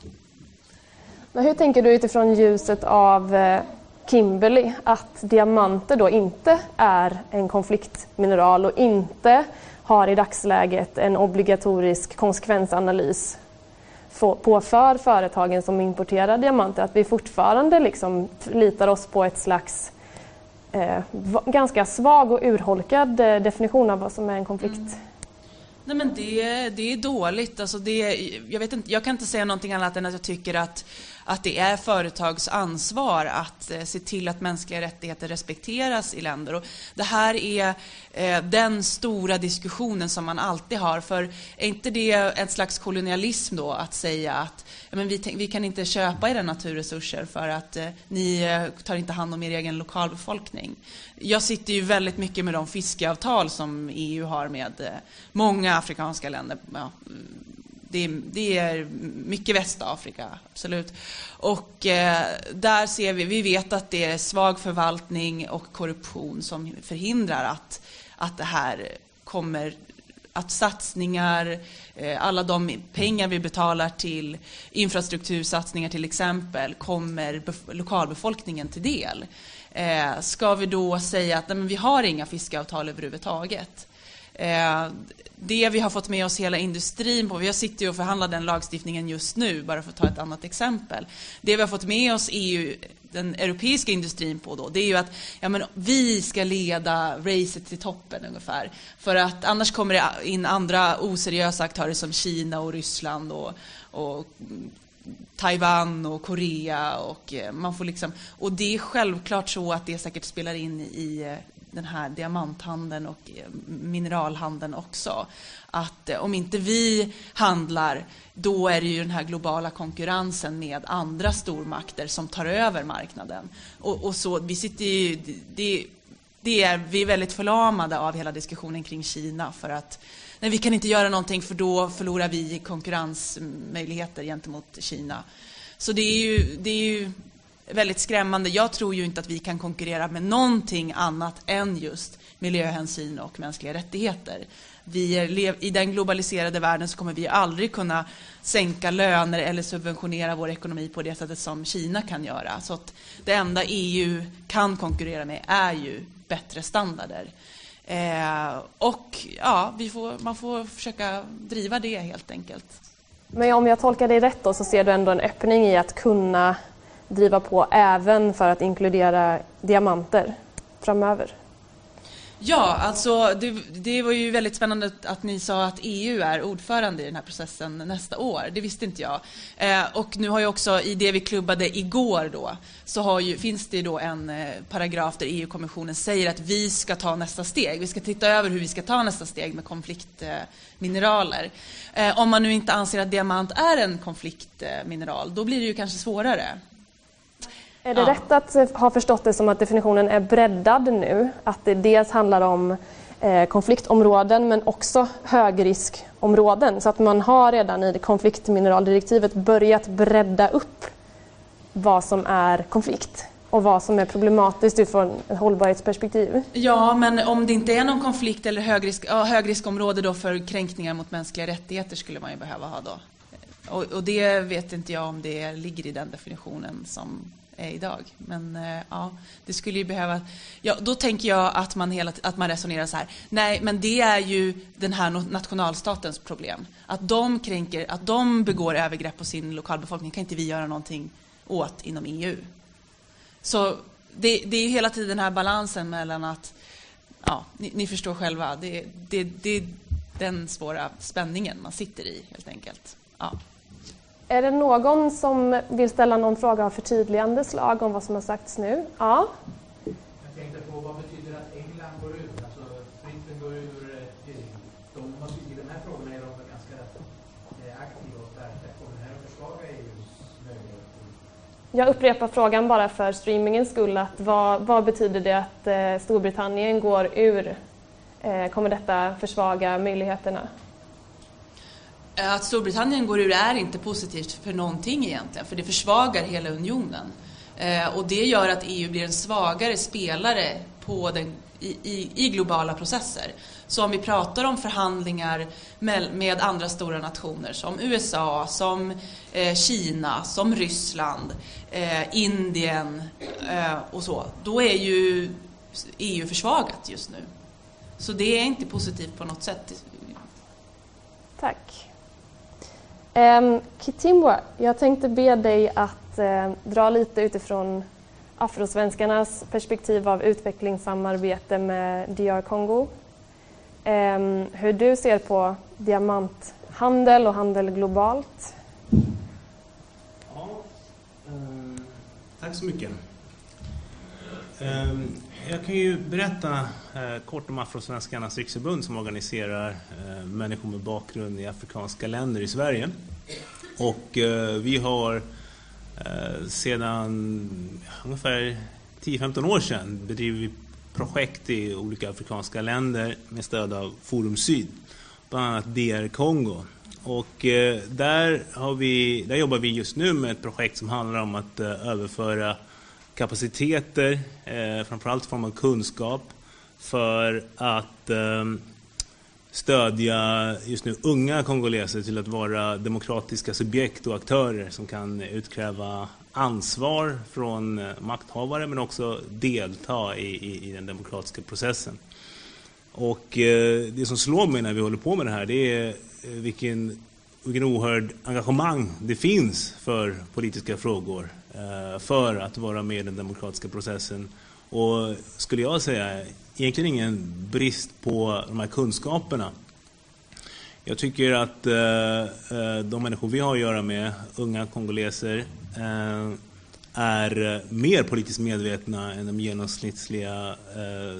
Men hur tänker du utifrån ljuset av eh, Kimberley att diamanter då inte är en konfliktmineral och inte har i dagsläget en obligatorisk konsekvensanalys på för företagen som importerar diamanter, att vi fortfarande liksom litar oss på ett slags Eh, ganska svag och urholkad eh, definition av vad som är en konflikt. Mm. Nej men det, det är dåligt. Alltså det, jag, vet inte, jag kan inte säga någonting annat än att jag tycker att att det är företags ansvar att eh, se till att mänskliga rättigheter respekteras i länder. Och det här är eh, den stora diskussionen som man alltid har. För är inte det en slags kolonialism då att säga att men vi, vi kan inte köpa era naturresurser för att eh, ni tar inte hand om er egen lokalbefolkning. Jag sitter ju väldigt mycket med de fiskeavtal som EU har med många afrikanska länder. Ja, mm det, det är mycket Västafrika, absolut. Och eh, där ser vi, vi vet att det är svag förvaltning och korruption som förhindrar att, att det här kommer att satsningar, eh, alla de pengar vi betalar till infrastruktursatsningar till exempel, kommer lokalbefolkningen till del. Eh, ska vi då säga att nej, men vi har inga fiskeavtal överhuvudtaget? Eh, det vi har fått med oss hela industrin på, vi sitter ju och förhandlar den lagstiftningen just nu, bara för att ta ett annat exempel. Det vi har fått med oss EU, den europeiska industrin på då, det är ju att ja, men vi ska leda racet till toppen ungefär. För att annars kommer det in andra oseriösa aktörer som Kina och Ryssland och, och Taiwan och Korea och eh, man får liksom, och det är självklart så att det säkert spelar in i eh, den här diamanthandeln och eh, mineralhandeln också. Att eh, om inte vi handlar, då är det ju den här globala konkurrensen med andra stormakter som tar över marknaden. Och, och så, vi sitter ju, det, det är, vi är väldigt förlamade av hela diskussionen kring Kina för att nej, vi kan inte göra någonting för då förlorar vi konkurrensmöjligheter gentemot Kina. Så det är ju, det är ju väldigt skrämmande. Jag tror ju inte att vi kan konkurrera med någonting annat än just miljöhänsyn och mänskliga rättigheter. Vi är, I den globaliserade världen så kommer vi aldrig kunna sänka löner eller subventionera vår ekonomi på det sättet som Kina kan göra. Så att det enda EU kan konkurrera med är ju bättre standarder. Eh, och ja, vi får, man får försöka driva det helt enkelt. Men om jag tolkar dig rätt då så ser du ändå en öppning i att kunna driva på även för att inkludera diamanter framöver? Ja, alltså det, det, var ju väldigt spännande att ni sa att EU är ordförande i den här processen nästa år. Det visste inte jag. Eh, och nu har ju också i det vi klubbade igår då, så har ju, finns det då en eh, paragraf där EU-kommissionen säger att vi ska ta nästa steg. Vi ska titta över hur vi ska ta nästa steg med konfliktmineraler. Eh, om man nu inte anser att diamant är en konfliktmineral, då blir det ju kanske svårare. Är det ja. rätt att ha förstått det som att definitionen är breddad nu? Att det dels handlar om eh, konfliktområden men också högriskområden. Så att man har redan i konfliktmineraldirektivet börjat bredda upp vad som är konflikt och vad som är problematiskt utifrån ett hållbarhetsperspektiv. Ja, men om det inte är någon konflikt eller högrisk, ja, högriskområde då för kränkningar mot mänskliga rättigheter skulle man ju behöva ha då. Och, och, det vet inte jag om det ligger i den definitionen som är idag. Men eh, ja, det skulle ju behöva... Ja, då tänker jag att man, hela, att man resonerar så här. Nej, men det är ju den här nationalstatens problem. Att de kränker, att de begår övergrepp på sin lokalbefolkning kan inte vi göra någonting åt inom EU. Så det, det är hela tiden den här balansen mellan att, ja, ni, ni förstår själva, det, det, det är den svåra spänningen man sitter i helt enkelt. Ja. Är det någon som vill ställa någon fråga av förtydligande slag om vad som har sagts nu? Ja? Jag tänkte på vad betyder att England går ur? Alltså, Britain går ur. Eh, de måste, I de här frågorna är de ganska eh, aktiva och starka. Kommer det här att försvaga EUs möjligheter? Jag upprepar frågan bara för streamingens skull. Att vad, vad betyder det att eh, Storbritannien går ur? kommer detta försvaga möjligheterna? Att Storbritannien går ur är inte positivt för någonting egentligen, för det försvagar hela unionen. Eh, och det gör att EU blir en svagare spelare på den, i, i, i, globala processer. Så om vi pratar om förhandlingar med, med andra stora nationer som USA, som eh, Kina, som Ryssland, eh, Indien eh, och så, då är ju EU försvagat just nu. Så det är inte positivt på något sätt. Tack. Ehm, um, Kitimbwa, jag tänkte be dig att uh, dra lite utifrån afrosvenskarnas perspektiv av utvecklingssamarbete med DR Kongo. Um, ehm, hur du ser på diamanthandel och handel globalt. Ja, um, tack så mycket. Ehm, jag kan ju berätta eh, kort om Afrosvenskarnas riksförbund som organiserar eh, människor med bakgrund i afrikanska länder i Sverige. Och eh, vi har sedan ungefär 10-15 år sedan bedrivit projekt i olika afrikanska länder med stöd av Forum Syd, bland annat DR Kongo. Och där, har vi, där jobbar vi just nu med ett projekt som handlar om att överföra kapaciteter, eh, framförallt i form av kunskap, för att eh, stödja just nu unga kongoleser till att vara demokratiska subjekt och aktörer som kan utkräva ansvar från eh, makthavare men också delta i, i, i den demokratiska processen. Och eh, det som slår mig när vi håller på med det här det är eh, vilken, vilken oerhörd engagemang det finns för politiska frågor Eh, för att vara med i den demokratiska processen. Och skulle jag säga, egentligen ingen brist på de här kunskaperna. Jag tycker att eh, eh, de människor vi har att göra med, unga kongoleser, är mer politiskt medvetna än de genomsnittliga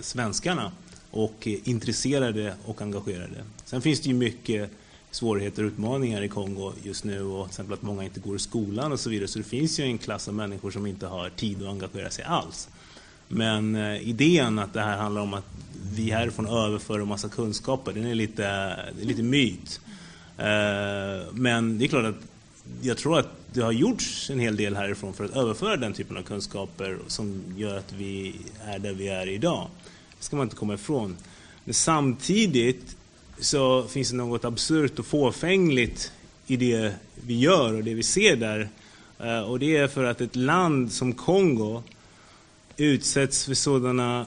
svenskarna och intresserade och engagerade. Sen finns det ju mycket svårigheter och utmaningar i Kongo just nu och till exempel att många inte går i skolan och så vidare. Så det finns ju en klass av människor som inte har tid att engagera sig alls. Men eh, idén att det här handlar om att vi härifrån överför en massa kunskaper, den är lite, är lite myt. Eh, men det är klart att jag tror att det har gjorts en hel del härifrån för att överföra den typen av kunskaper som gör att vi är där vi är idag. Det ska man inte komma ifrån. Men samtidigt så finns det något absurt och fåfängligt i det vi gör och det vi ser där. Eh, och det är för att ett land som Kongo utsätts för sådana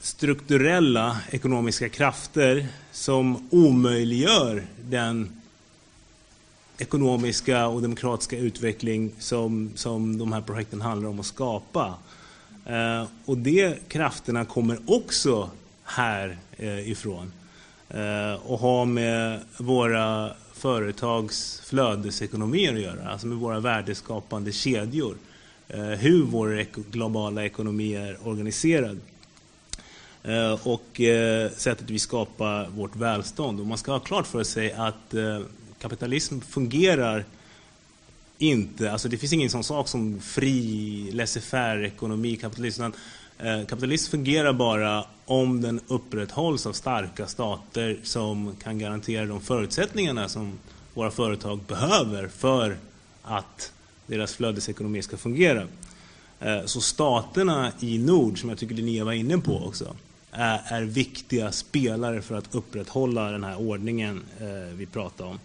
strukturella ekonomiska krafter som omöjliggör den ekonomiska och demokratiska utveckling som, som de här projekten handlar om att skapa. Eh, och de krafterna kommer också härifrån. Eh, Eh, och ha med våra företags flödesekonomier att göra, alltså med våra värdeskapande kedjor. Eh, hur vår globala ekonomi är organiserad eh, och eh, sättet vi skapar vårt välstånd. Och man ska ha klart för sig att kapitalism fungerar inte, alltså det finns ingen sån sak som fri laissez-faire ekonomi, kapitalism, Eh, kapitalism fungerar bara om den upprätthålls av starka stater som kan garantera de förutsättningarna som våra företag behöver för att deras flödesekonomi ska fungera. Eh, så staterna i nord, som jag tycker Linnea var inne på också, eh, är, viktiga spelare för att upprätthålla den här ordningen vi pratar om.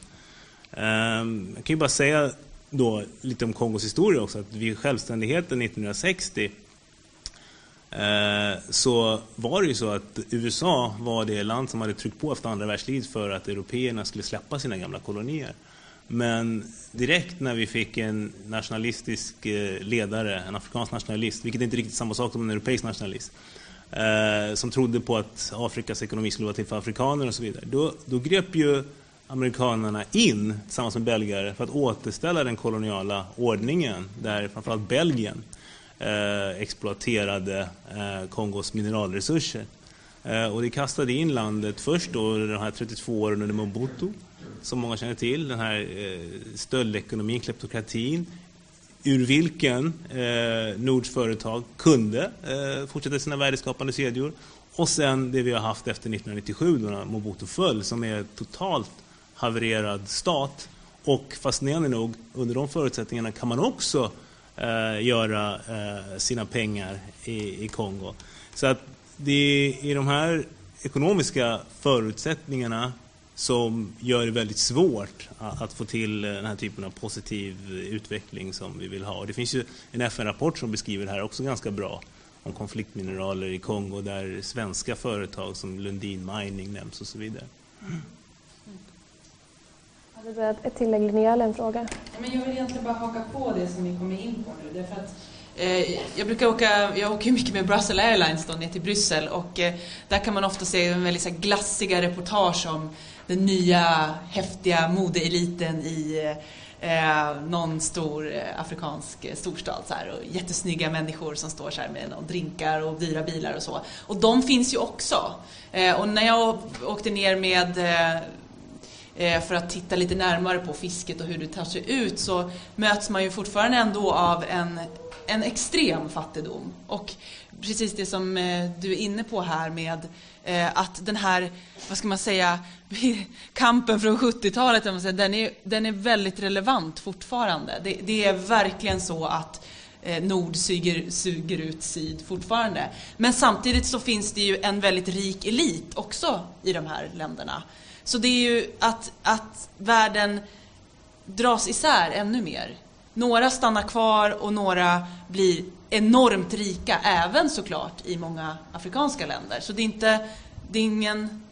Ehm, jag kan ju bara säga då lite om Kongos historia också, att vid självständigheten 1960 Eh, så var det ju så att USA var det land som hade tryckt på efter andra världskriget för att européerna skulle släppa sina gamla kolonier. Men direkt när vi fick en nationalistisk eh, ledare, en afrikansk nationalist, vilket är inte riktigt samma sak som en europeisk nationalist, eh, som trodde på att Afrikas ekonomi skulle vara till för afrikaner och så vidare. Då, då grep ju amerikanerna in tillsammans med belgare för att återställa den koloniala ordningen där framförallt Belgien eh, exploaterade eh, Kongos mineralresurser. Eh, och det kastade in landet först då de här 32 åren under Mobutu som många känner till, den här eh, stöldekonomin, kleptokratin, ur vilken eh, Nords företag kunde eh, fortsätta sina värdeskapande kedjor. Och sen det vi har haft efter 1997 då Mobutu föll, som är totalt havererad stat. Och fascinerande nog, under de förutsättningarna kan man också Eh, göra eh, sina pengar i, i Kongo. Så att det är i de här ekonomiska förutsättningarna som gör det väldigt svårt att få till den här typen av positiv utveckling som vi vill ha. Och det finns ju en FN-rapport som beskriver det här också ganska bra om konfliktmineraler i Kongo där svenska företag som Lundin Mining nämns och så vidare. Har ett tillägg Linnea eller en fråga? Men jag vill egentligen bara haka på det som ni kommer in på nu. Därför att, eh, jag brukar åka, jag åker mycket med Brussels Airlines då, ner till Bryssel och eh, där kan man ofta se en väldigt så här, glassiga reportage om den nya häftiga modeeliten i eh, eh, någon stor eh, afrikansk eh, storstad. Så här, och jättesnygga människor som står så här med någon drinkar och dyra bilar och så. Och de finns ju också. Eh, och när jag åkte ner med eh, Eh, för att titta lite närmare på fisket och hur det tar sig ut så möts man ju fortfarande ändå av en, en extrem fattigdom. Och precis det som eh, du är inne på här med eh, att den här, vad ska man säga, kampen från 70-talet, den är, den är väldigt relevant fortfarande. Det, det är verkligen så att Nord suger, suger ut Syd fortfarande. Men samtidigt så finns det ju en väldigt rik elit också i de här länderna. Så det är ju att, att världen dras isär ännu mer. Några stannar kvar och några blir enormt rika, även såklart i många afrikanska länder. Så det är inte, det är ingen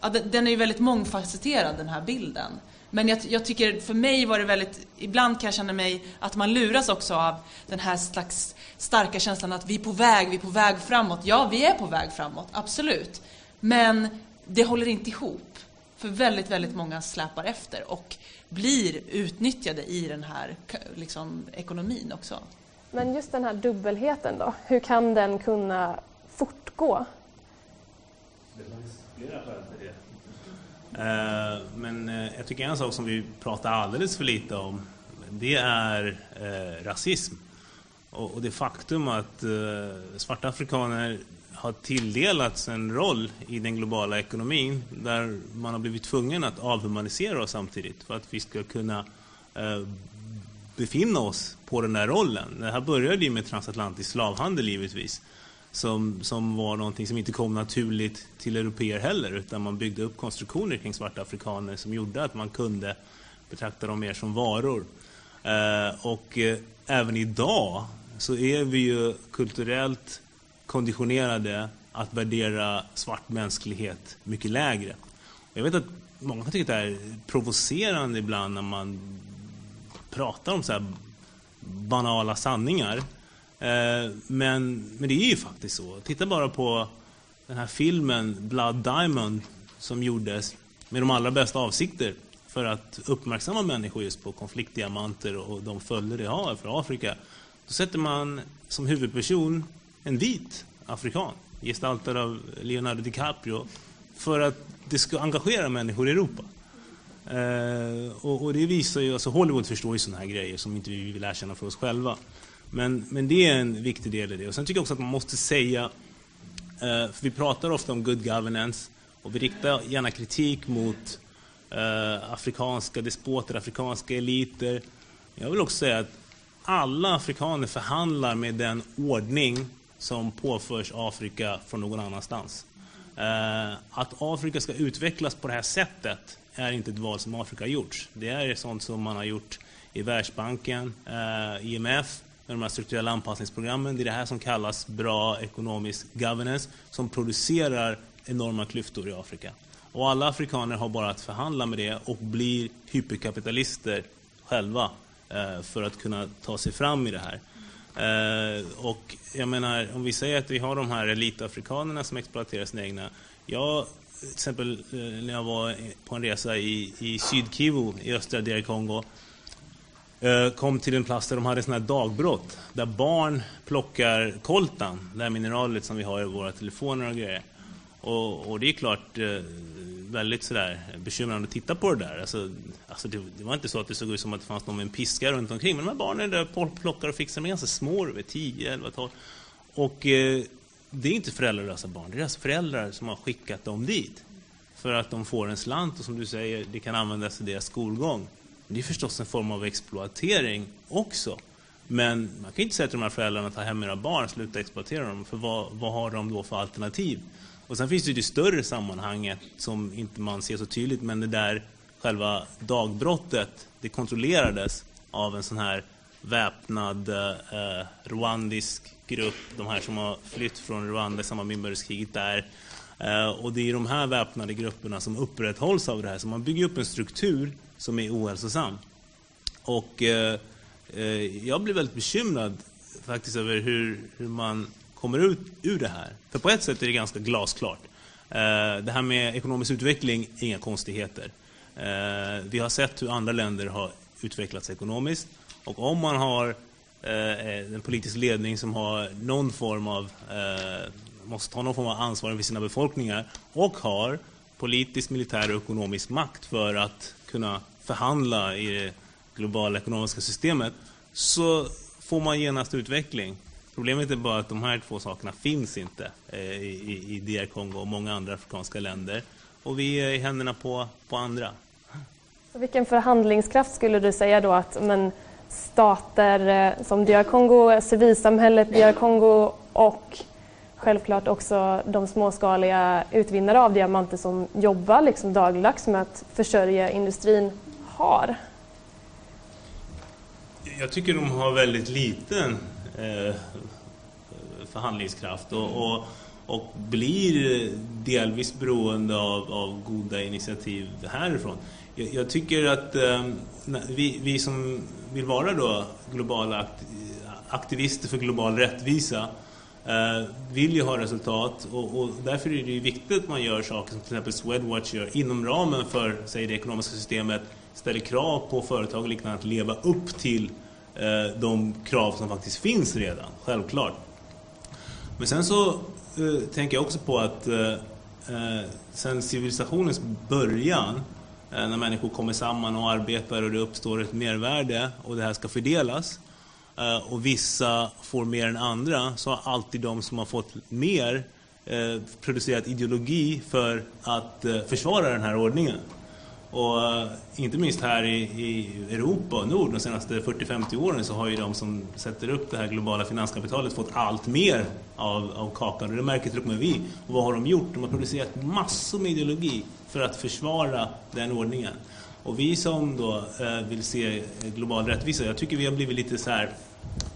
ja, den är ju väldigt mångfacetterad den här bilden. Men jag, jag, tycker, för mig var det väldigt, ibland kan jag känna mig att man luras också av den här slags starka känslan att vi är på väg, vi är på väg framåt. Ja, vi är på väg framåt, absolut. Men det håller inte ihop. För väldigt, väldigt många släpar efter och blir utnyttjade i den här liksom, ekonomin också. Men just den här dubbelheten då, hur kan den kunna fortgå? Eh, men eh, jag tycker en sak som vi pratar alldeles för lite om, det är eh, rasism. Och det faktum att svarta afrikaner har tilldelats en roll i den globala ekonomin där man har blivit tvungen att avhumanisera oss samtidigt för att vi ska kunna eh, befinna oss på den där rollen. Det här började ju med transatlantisk slavhandel givetvis som, som var någonting som inte kom naturligt till europeer heller utan man byggde upp konstruktioner kring svarta afrikaner som gjorde att man kunde betrakta dem mer som varor. Eh, och eh, även idag så är vi ju kulturellt konditionerade att värdera svart mänsklighet mycket lägre. Jag vet att många tycker att det är provocerande ibland när man pratar om så här banala sanningar. Eh, men, men det är ju faktiskt så. Titta bara på den här filmen Blood Diamond som gjordes med de allra bästa avsikter för att uppmärksamma människor just på konfliktdiamanter och de följder det har för Afrika. Då sätter man som huvudperson en vit afrikan, gestaltad av Leonardo DiCaprio, för att det ska engagera människor i Europa. Eh, och, och, det visar ju, alltså Hollywood förstår ju sådana här grejer som inte vi vill erkänna för oss själva. Men, men det är en viktig del i det. Och sen tycker jag också att man måste säga, eh, för vi pratar ofta om good governance och vi riktar gärna kritik mot eh, afrikanska despoter, afrikanska eliter. Jag vill också säga att alla afrikaner förhandlar med den ordning som påförs Afrika från någon annanstans. Eh, att Afrika ska utvecklas på det här sättet är inte ett val som Afrika har gjort. Det är sånt som man har gjort i Världsbanken, eh, IMF, med de här strukturella anpassningsprogrammen. Det är det här som kallas bra ekonomisk governance som producerar enorma klyftor i Afrika. Och alla afrikaner har bara att förhandla med det och blir hyperkapitalister själva eh, för att kunna ta sig fram i det här. Eh, och jag menar, om vi säger att vi har de här elitafrikanerna som exploaterar sina egna. Jag, till exempel eh, när jag var på en resa i, i Sydkivu i östra DR Kongo eh, kom till en plats där de hade sådana här dagbrott där barn plockar koltan, det här mineralet som vi har i våra telefoner och grejer. Och, och det är klart väldigt sådär bekymrande att titta på det där. Alltså, alltså det, det, var inte så att det såg ut som att det fanns någon med en piska runt omkring. Men de här barnen där plockar och fixar, de är ganska små, 10, 11, 12. Och eh, det är inte föräldralösa barn, det är deras föräldrar som har skickat dem dit. För att de får en slant och som du säger, det kan användas i deras skolgång. Det är förstås en form av exploatering också. Men man kan inte säga till de här föräldrarna att ta hem era barn, sluta exploatera dem. För vad, vad har de då för alternativ? Och sen finns det ju det större sammanhanget som inte man ser så tydligt, men det där själva dagbrottet, det kontrollerades av en sån här väpnad eh, rwandisk grupp, de här som har flytt från Rwanda i samband med inbördeskriget där. Eh, och det är de här väpnade grupperna som upprätthålls av det här, så man bygger upp en struktur som är ohälsosam. Och eh, eh jag blir väldigt bekymrad faktiskt över hur, hur man kommer ut ur det här. För på ett sätt är det ganska glasklart. Eh, det här med ekonomisk utveckling, inga konstigheter. Eh, vi har sett hur andra länder har utvecklats ekonomiskt. Och om man har eh, en politisk ledning som har någon form av, måste ta någon form av ansvar för sina befolkningar och har politisk, militär och ekonomisk makt för att kunna förhandla i det globala ekonomiska systemet så får man genast utveckling. Problemet är bara att de här två sakerna finns inte eh, i, i DR Kongo och många andra afrikanska länder. Och vi är i händerna på, på andra. Så vilken förhandlingskraft skulle du säga då att men, stater eh, som DR Kongo, civilsamhället DR Kongo och självklart också de småskaliga utvinnare av diamanter som jobbar liksom dagligdags med att försörja industrin har? Jag tycker de har väldigt liten eh, förhandlingskraft och, och, och, blir delvis beroende av, av goda initiativ härifrån. Jag, jag tycker att eh, vi, vi som vill vara då globala aktivister för global rättvisa eh, vill ju ha resultat och, och, därför är det viktigt att man gör saker som till exempel Swedwatch gör inom ramen för säg, det ekonomiska systemet ställer krav på företag och liknande att leva upp till eh, de krav som faktiskt finns redan, självklart. Men sen så eh, tänker jag också på att eh, eh, sen civilisationens början eh, när människor kommer samman och arbetar och det uppstår ett mervärde och det här ska fördelas eh, och vissa får mer än andra så har alltid de som har fått mer eh, producerat ideologi för att eh, försvara den här ordningen. Och eh, inte minst här i, i Europa och Nord de senaste 40-50 åren så har ju de som sätter upp det här globala finanskapitalet fått allt mer av, av kakan. Och det märker till och med vi. Och vad har de gjort? De har producerat massor med ideologi för att försvara den ordningen. Och vi som då eh, vill se global rättvisa, jag tycker vi har blivit lite så här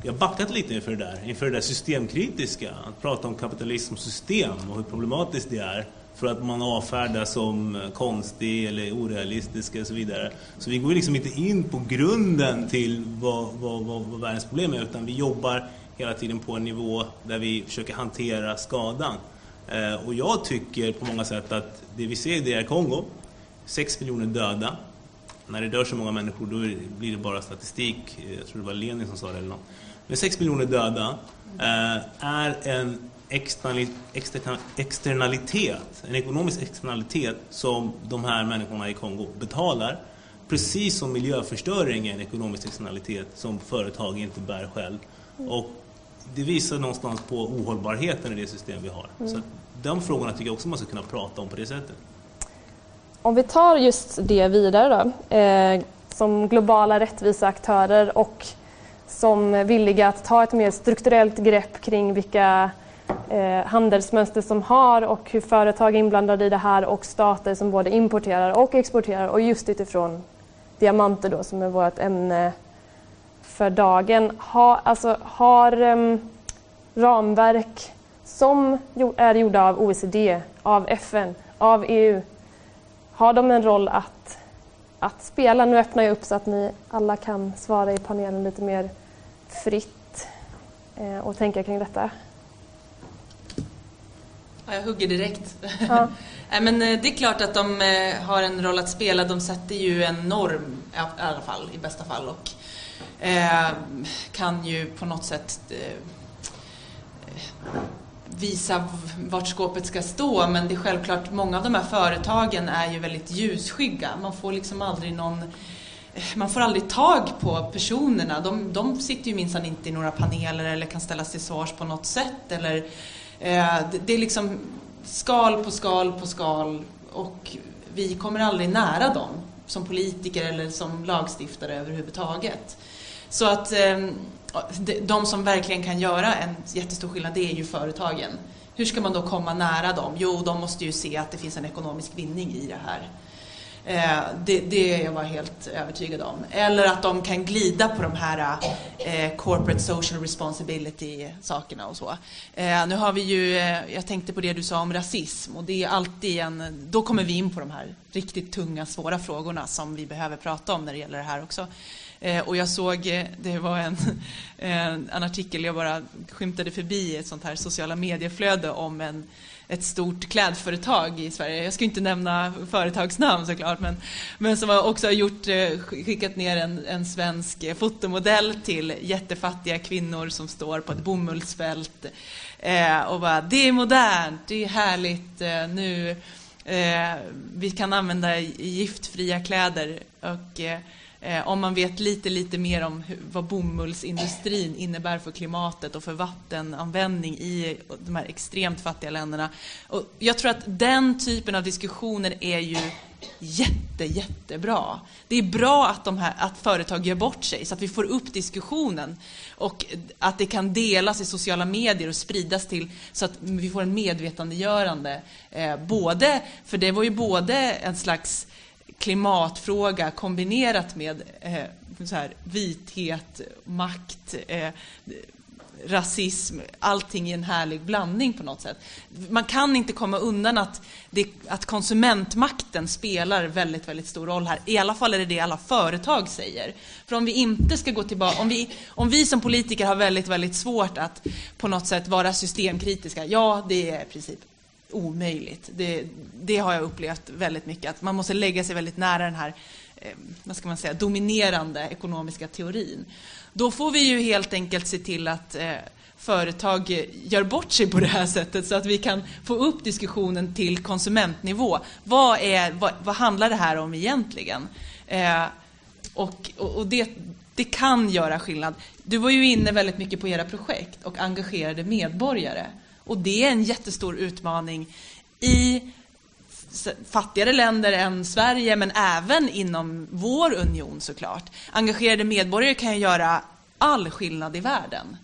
vi har backat lite inför det där, inför det där systemkritiska. Att prata om kapitalism och system och hur problematiskt det är för att man avfärdas som konstig eller orealistisk och så vidare. Så vi går liksom inte in på grunden till vad, vad, vad, vad världens problem är utan vi jobbar hela tiden på en nivå där vi försöker hantera skadan. Eh, och jag tycker på många sätt att det vi ser i DR Kongo, 6 miljoner döda, när det dör så många människor då blir det bara statistik, eh, jag tror det var Lenin som sa det eller något. Men 6 miljoner döda eh, är en externalitet, en ekonomisk externalitet som de här människorna i Kongo betalar. Precis som miljöförstöring är en ekonomisk externalitet som företag inte bär själv. Och det visar någonstans på ohållbarheten i det system vi har. Mm. Så de frågorna tycker jag också man ska kunna prata om på det sättet. Om vi tar just det vidare då, eh, som globala rättviseaktörer och som villiga att ta ett mer strukturellt grepp kring vilka eh, handelsmönster som har och hur företag är inblandade i det här och stater som både importerar och exporterar och just utifrån diamanter då som är vårt ämne för dagen. Ha, alltså, har um, ramverk som är gjorda av OECD, av FN, av EU, har de en roll att, att spela? Nu öppnar jag upp så att ni alla kan svara i panelen lite mer fritt eh, och tänka kring detta. Ja, jag hugger direkt. Ja. men eh, det är klart att de eh, har en roll att spela. De sätter ju en norm i alla fall, i bästa fall. Och eh, kan ju på något sätt eh, visa vart skåpet ska stå. Men det är självklart, många av de här företagen är ju väldigt ljusskygga. Man får liksom aldrig någon man får aldrig tag på personerna. De, de sitter ju minsann inte i några paneler eller kan ställas till svars på något sätt. Eller, Eh, det, det är liksom skal på skal på skal och vi kommer aldrig nära dem som politiker eller som lagstiftare överhuvudtaget. Så att eh, de som verkligen kan göra en jättestor skillnad, det är ju företagen. Hur ska man då komma nära dem? Jo, de måste ju se att det finns en ekonomisk vinning i det här. Eh, det, det är jag var helt övertygad om. Eller att de kan glida på de här eh, corporate social responsibility sakerna och så. Eh, nu har vi ju, eh, jag tänkte på det du sa om rasism och det är alltid en, då kommer vi in på de här riktigt tunga, svåra frågorna som vi behöver prata om när det gäller det här också. Eh, och jag såg, eh, det var en, en artikel jag bara skymtade förbi ett sånt här sociala medieflöde om en ett stort klädföretag i Sverige. Jag ska inte nämna företagsnamn såklart, men, men som också har gjort, eh, skickat ner en, en svensk eh, fotomodell till jättefattiga kvinnor som står på ett bomullsfält eh, och bara det är modernt, det är härligt, eh, nu eh, vi kan använda giftfria kläder och eh, Eh, om man vet lite, lite mer om hur, vad bomullsindustrin innebär för klimatet och för vattenanvändning i de här extremt fattiga länderna. Och jag tror att den typen av diskussioner är ju jätte, jättebra. Det är bra att, de här, att företag gör bort sig så att vi får upp diskussionen och att det kan delas i sociala medier och spridas till så att vi får en medvetandegörande. Eh, både, för det var ju både en slags klimatfråga kombinerat med eh, så här, vithet, makt, eh, rasism, allting i en härlig blandning på något sätt. Man kan inte komma undan att, det, att konsumentmakten spelar väldigt, väldigt stor roll här. I alla fall är det det alla företag säger. För om vi inte ska gå tillbaka, om vi, om vi som politiker har väldigt, väldigt svårt att på något sätt vara systemkritiska, ja, det är i princip omöjligt. Det, det, har jag upplevt väldigt mycket, att man måste lägga sig väldigt nära den här eh, vad ska man säga, dominerande ekonomiska teorin. Då får vi ju helt enkelt se till att eh, företag gör bort sig på det här sättet så att vi kan få upp diskussionen till konsumentnivå. Vad, är, vad, vad handlar det här om egentligen? Eh, och, och det, det kan göra skillnad. Du var ju inne väldigt mycket på era projekt och engagerade medborgare. Och det är en jättestor utmaning i fattigare länder än Sverige, men även inom vår union såklart. Engagerade medborgare kan ju göra all skillnad i världen.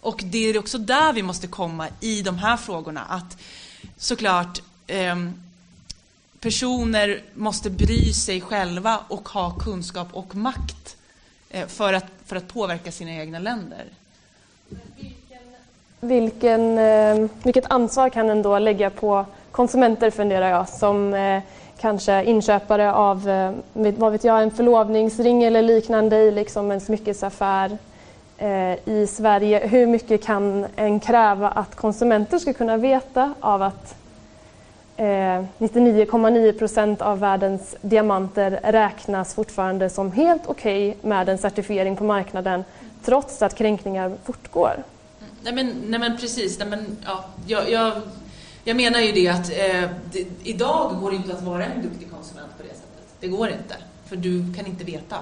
Och det är också där vi måste komma i de här frågorna. Att såklart eh, personer måste bry sig själva och ha kunskap och makt eh, för, att, för att påverka sina egna länder vilken, eh, vilket ansvar kan den då lägga på konsumenter funderar jag som eh, kanske inköpare av eh, vad vet jag, en förlovningsring eller liknande i liksom en smyckesaffär i Sverige. Hur mycket kan en kräva att konsumenter ska kunna veta av att 99,9 procent av världens diamanter räknas fortfarande som helt okej okay med en certifiering på marknaden trots att kränkningar fortgår? Nej men, nej men precis, nej men, ja, jag, jag, jag menar ju det att eh, det, idag går det inte att vara en duktig konsument på det sättet. Det går inte, för du kan inte veta.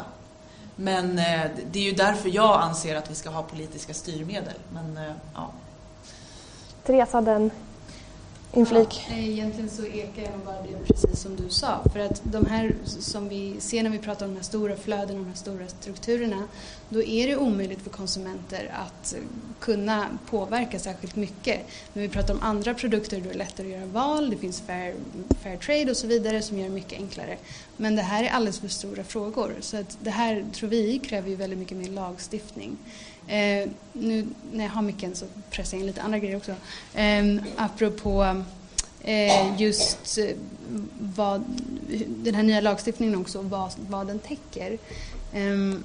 Men eh, det är ju därför jag anser att vi ska ha politiska styrmedel. Men, eh, ja. Therese hade en inflik? Ja, egentligen så ekar jag bara det precis som du sa. För att de här som vi ser när vi pratar om de här stora flödena, de här stora strukturerna, då är det omöjligt för konsumenter att kunna påverka särskilt mycket. När vi pratar om andra produkter då är det lättare att göra val, det finns fair, fair trade och så vidare som gör det mycket enklare. Men det här är alldeles för stora frågor så att det här tror vi kräver ju väldigt mycket mer lagstiftning. Eh, nu när jag har micken så pressar jag in lite andra grejer också. Eh, apropå eh, just eh, vad, den här nya lagstiftningen också, vad, vad den täcker. Eh,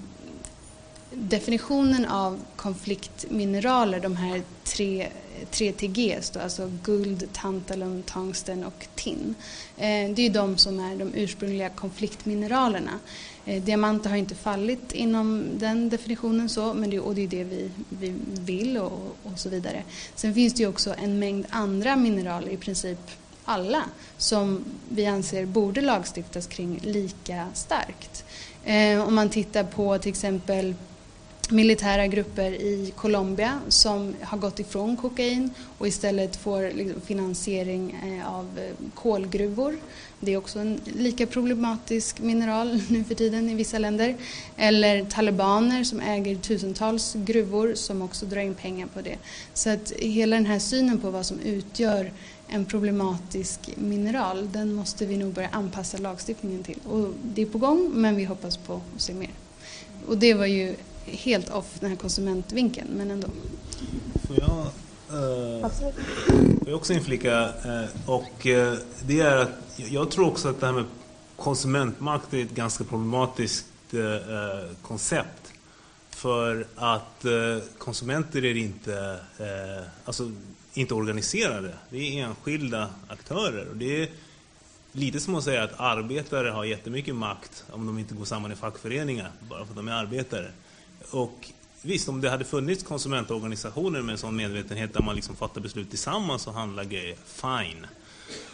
definitionen av konfliktmineraler, de här tre, 3TGs, då, alltså guld, tantalum, tungsten och tin. Eh, det är de som är de ursprungliga konfliktmineralerna. Eh, Diamanter har inte fallit inom den definitionen så, men det, och det är det vi, vi vill och, och så vidare. Sen finns det ju också en mängd andra mineraler, i princip alla, som vi anser borde lagstiftas kring lika starkt. Eh, om man tittar på till exempel militära grupper i Colombia som har gått ifrån kokain och istället får liksom, finansiering eh, av eh, kolgruvor. Det är också en lika problematisk mineral nu för tiden i vissa länder. Eller talibaner som äger tusentals gruvor som också drar in pengar på det. Så att hela den här synen på vad som utgör en problematisk mineral, den måste vi nog börja anpassa lagstiftningen till. Och det är på gång, men vi hoppas på att se mer. Och det var ju helt off den här konsumentvinkeln, men ändå. Får jag, eh, får jag också inflika? Eh, och eh, det är att jag tror också att det här med konsumentmakt är ett ganska problematiskt eh, koncept. För att eh, konsumenter är inte, eh, alltså, inte organiserade. Det är enskilda aktörer. Och det är lite som att säga att arbetare har jättemycket makt om de inte går samman i fackföreningar bara för att de är arbetare. Och visst, om det hade funnits konsumentorganisationer med en sån medvetenhet där man liksom fattar beslut tillsammans och handlar grejer, fine.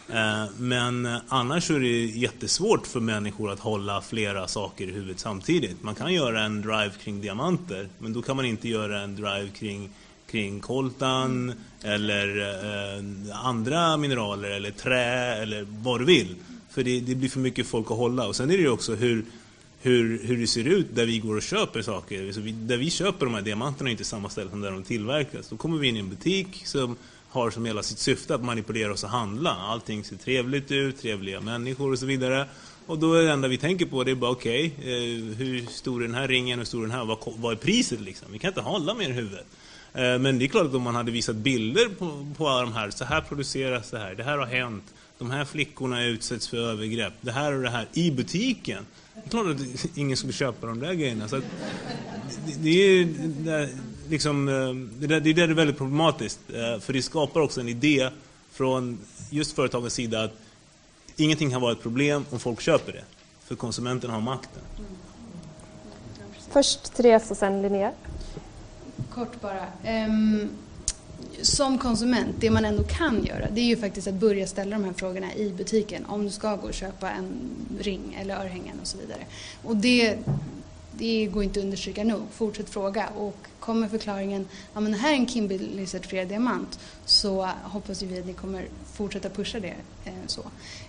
Eh, men annars är det jättesvårt för människor att hålla flera saker i huvudet samtidigt. Man kan göra en drive kring diamanter, men då kan man inte göra en drive kring, kring koltan eller eh, andra mineraler eller trä eller vad du vill. För det, det, blir för mycket folk att hålla. Och sen är det ju också hur, hur, hur det ser ut där vi går och köper saker. Så vi, där vi köper de här diamanterna är inte samma ställe som där de tillverkas. Då kommer vi in i en butik som har som hela sitt syfte att manipulera oss och handla. Allting ser trevligt ut, trevliga människor och så vidare. Och då är det enda vi tänker på det är bara okej, okay, eh, hur stor är den här ringen, hur stor är den här, vad, vad är priset liksom? Vi kan inte hålla mer i huvudet. Eh, men det är klart att om man hade visat bilder på, på alla de här, så här produceras det här, det här har hänt, de här flickorna utsätts för övergrepp, det här och det här, i butiken. Det klart att ingen skulle köpa de där grejerna. Så det, det, är, det, liksom, eh, det, där, det är väldigt problematiskt. Eh, för det skapar också en idé från just företagens sida att ingenting kan vara ett problem om folk köper det. För konsumenterna har makten. Först Therese och sen Linnea. Kort bara. Um, som konsument, det man ändå kan göra, det är ju faktiskt att börja ställa de här frågorna i butiken. Om du ska gå och köpa en ring eller örhängen och så vidare. Och det, det går inte att understryka nog. Fortsätt fråga och kommer förklaringen ja men här är en Kimberley-certifierad diamant så hoppas vi att ni kommer fortsätta pusha det. Eh, så.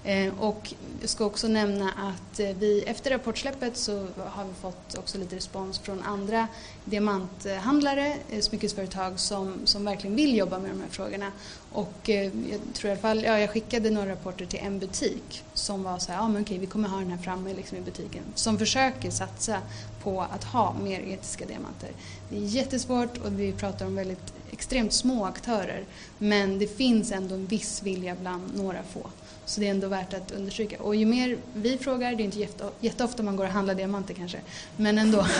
Eh, och jag ska också nämna att eh, vi efter rapportsläppet så har vi fått också lite respons från andra diamanthandlare, smyckesföretag som, som verkligen vill jobba med de här frågorna. Och jag tror i alla fall, ja, jag skickade några rapporter till en butik som var så här, ja men okej vi kommer ha den här framme liksom i butiken. Som försöker satsa på att ha mer etiska diamanter. Det är jättesvårt och vi pratar om väldigt extremt små aktörer. Men det finns ändå en viss vilja bland några få. Så det är ändå värt att understryka. Och ju mer vi frågar, det är inte jätteofta man går och handlar diamanter kanske, men ändå.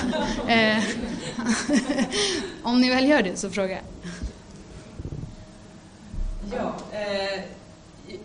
Eh, om ni väl gör det så fråga. Ja, eh,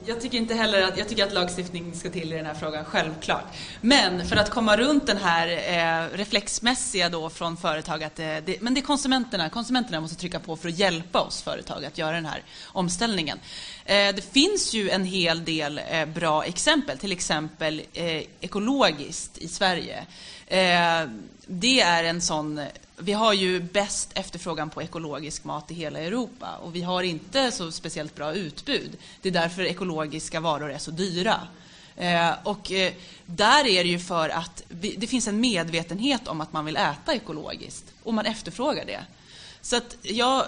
jag tycker inte heller att, jag tycker att lagstiftning ska till i den här frågan, självklart. Men för att komma runt den här eh, reflexmässiga då från företag att eh, det, men det är konsumenterna, konsumenterna måste trycka på för att hjälpa oss företag att göra den här omställningen. Eh, det finns ju en hel del eh, bra exempel, till exempel eh, ekologiskt i Sverige. Eh, det är en sån vi har ju bäst efterfrågan på ekologisk mat i hela Europa och vi har inte så speciellt bra utbud. Det är därför ekologiska varor är så dyra. Eh, och eh, där är det ju för att vi, det finns en medvetenhet om att man vill äta ekologiskt och man efterfrågar det. Så att jag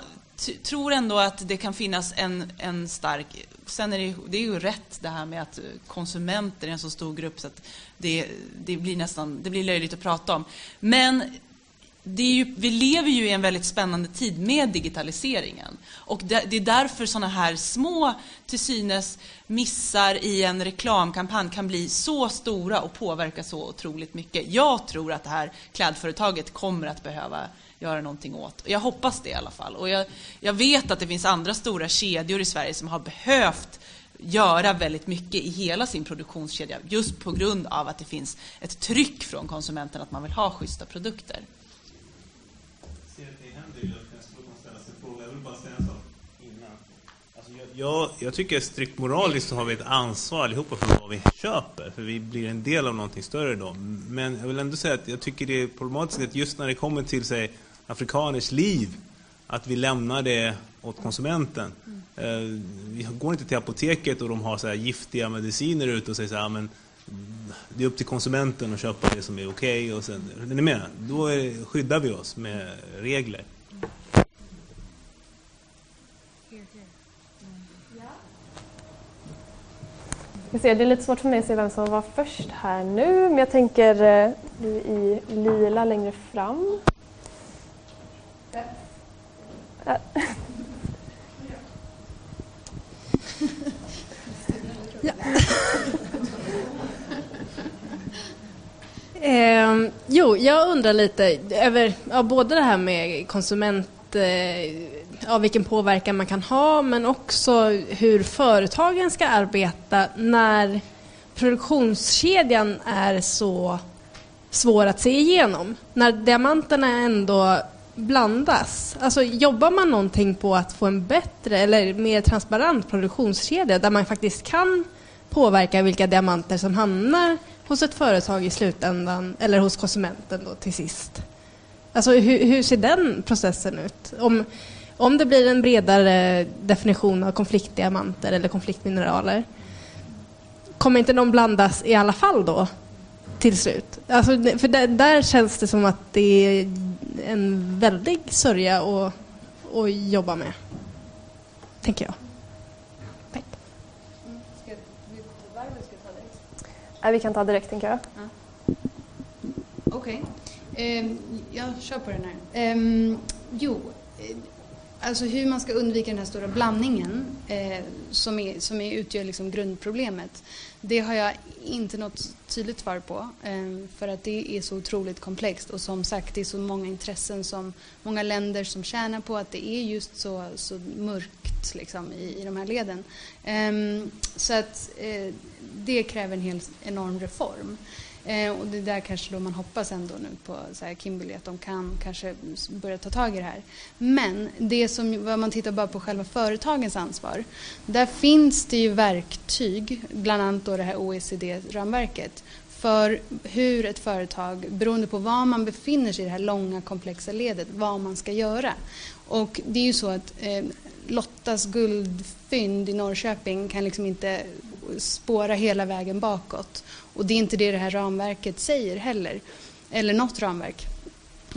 tror ändå att det kan finnas en, en stark... Sen är det, det är ju rätt det här med att konsumenter är en så stor grupp så att det, det blir nästan det blir löjligt att prata om. Men ju, vi lever ju i en väldigt spännande tid med digitaliseringen. Och det, det är därför sådana här små, till synes, missar i en reklamkampanj kan bli så stora och påverka så otroligt mycket. Jag tror att det här klädföretaget kommer att behöva göra någonting åt. Jag hoppas det i alla fall. Och jag, jag vet att det finns andra stora kedjor i Sverige som har behövt göra väldigt mycket i hela sin produktionskedja just på grund av att det finns ett tryck från konsumenten att man vill ha schyssta produkter. Jag, jag tycker strikt moraliskt så har vi ett ansvar allihopa för vad vi köper, för vi blir en del av någonting större då. Men jag vill ändå säga att jag tycker det är problematiskt att just när det kommer till sig afrikaners liv, att vi lämnar det åt konsumenten. Mm. Vi går inte till apoteket och de har så här giftiga mediciner ute och säger så här, men det är upp till konsumenten att köpa det som är okej. Okay är ni med? Då är, skyddar vi oss med regler. Det är lite svårt för mig att se vem som var först här nu, men jag tänker eh, du i lila längre fram. Ja. ja. eh, jo, jag undrar lite över ja, både det här med konsument eh, ja, vilken påverkan man kan ha men också hur företagen ska arbeta när produktionskedjan är så svår att se igenom. När diamanterna ändå blandas. Alltså jobbar man någonting på att få en bättre eller mer transparent produktionskedja där man faktiskt kan påverka vilka diamanter som hamnar hos ett företag i slutändan eller hos konsumenten då till sist? Alltså hur, hur ser den processen ut? Om, om det blir en bredare definition av konfliktdiamanter eller konfliktmineraler, kommer inte de blandas i alla fall då? Till slut? Alltså, för där, där känns det som att det är en väldig sörja att, att jobba med, tänker jag. Tack. vi kan ta direkt, tänker jag. Ja. Okej. Okay. Um, jag kör på den här. Um, jo, Alltså hur man ska undvika den här stora blandningen eh, som, är, som är, utgör liksom grundproblemet. Det har jag inte något tydligt svar på eh, för att det är så otroligt komplext och som sagt det är så många intressen som många länder som tjänar på att det är just så, så mörkt liksom, i, i de här leden. Eh, så att eh, det kräver en helt enorm reform. Eh, och det är där kanske då man hoppas ändå nu på så här, Kimberley att de kan kanske börja ta tag i det här. Men det som, om man tittar bara på själva företagens ansvar, där finns det ju verktyg, bland annat då det här OECD-ramverket, för hur ett företag, beroende på var man befinner sig i det här långa komplexa ledet, vad man ska göra. Och det är ju så att eh, Lottas guldfynd i Norrköping kan liksom inte spåra hela vägen bakåt. Och det är inte det det här ramverket säger heller, eller något ramverk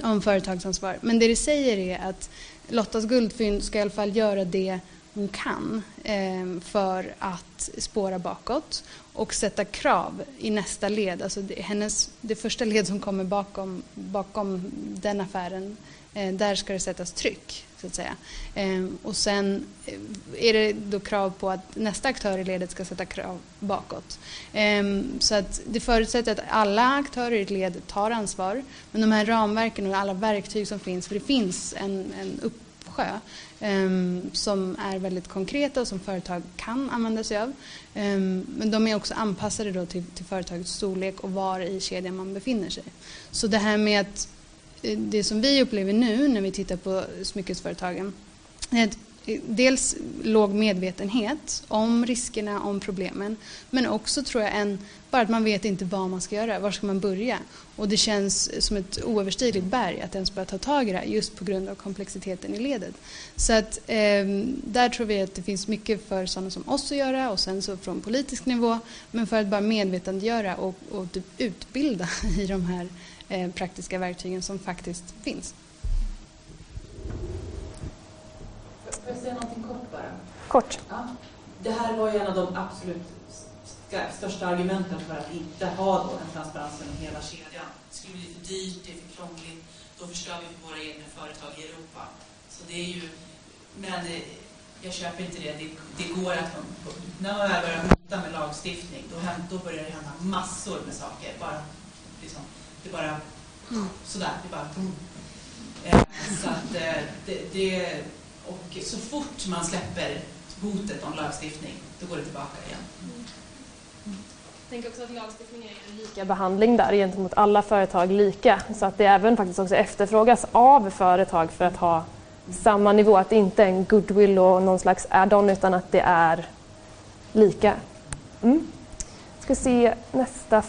om företagsansvar. Men det det säger är att Lottas guldfynd ska i alla fall göra det hon kan eh, för att spåra bakåt och sätta krav i nästa led. Alltså det, hennes, det första led som kommer bakom, bakom den affären, eh, där ska det sättas tryck så att säga. Ehm, och sen eh, är det då krav på att nästa aktör i ledet ska sätta krav bakåt. Ehm, så att det förutsätter att alla aktörer i ett led tar ansvar. Men de här ramverken och alla verktyg som finns, för det finns en, en uppsjö ehm, som är väldigt konkreta och som företag kan använda sig av. Men de är också anpassade då till, till företagets storlek och var i kedjan man befinner sig. Så det här med att det som vi upplever nu när vi tittar på smyckesföretagen är att eh, dels låg medvetenhet om riskerna, om problemen, men också tror jag en, bara att man vet inte vad man ska göra, var ska man börja? Och det känns som ett oöverstigligt berg att ens börja ta tag i det här just på grund av komplexiteten i ledet. Så att eh, där tror vi att det finns mycket för sådana som oss att göra och sen så från politisk nivå, men för att bara medvetandegöra och, och typ utbilda i de här eh, praktiska verktygen som faktiskt finns. Får jag säga någonting kort bara? Kort. Ja. Det här var ju en av de absolut största argumenten för att inte ha då en transparens genom hela kedjan. Det skulle bli för dyrt, det är för krångligt, då förstör vi för våra egna företag i Europa. Så det är ju, men jag köper inte det. Det, det går att, när man väl börjar hota med lagstiftning, då, då börjar det hända massor med saker. Bara, liksom, det bara, mm. sådär, det bara, boom. Eh, så att eh, det, det och så fort man släpper hotet om lagstiftning, då går det tillbaka igen. Mm. Jag tänker också att lagstiftningen är en lika behandling där gentemot alla företag lika. Så att det även faktiskt också efterfrågas av företag för att ha samma nivå. Att det inte är en goodwill och någon slags add-on utan att det är lika. Mm. Ska se nästa.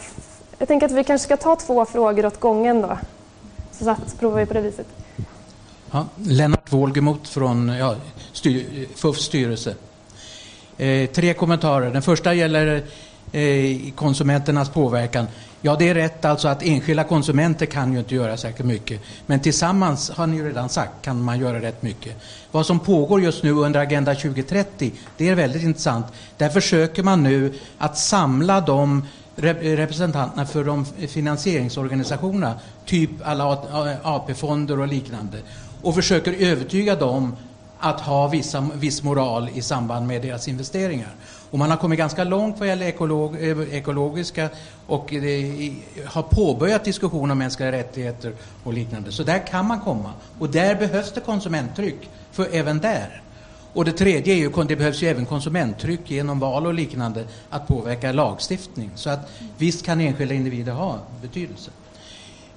Jag tänker att vi kanske ska ta två frågor åt gången då. Så så provar vi på det viset. Ja, Lennart Wåhlgemot från ja, styr, FUFs styrelse. Eh, tre kommentarer. Den första gäller eh, konsumenternas påverkan. Ja, det är rätt alltså att enskilda konsumenter kan ju inte göra särskilt mycket. Men tillsammans, har ni ju redan sagt, kan man göra rätt mycket. Vad som pågår just nu under Agenda 2030, det är väldigt intressant. Där försöker man nu att samla de representanterna för de finansieringsorganisationerna, typ alla AP-fonder och liknande och försöker övertyga dem att ha vissa, viss moral i samband med deras investeringar. Och man har kommit ganska långt vad gäller ekolog, eh, ekologiska och eh, det, har påbörjat diskussioner om mänskliga rättigheter och liknande. Så där kan man komma. Och där behövs det konsumenttryck, för även där. Och det tredje är ju, det behövs ju även konsumenttryck genom val och liknande att påverka lagstiftning. Så att visst kan enskilda individer ha betydelse.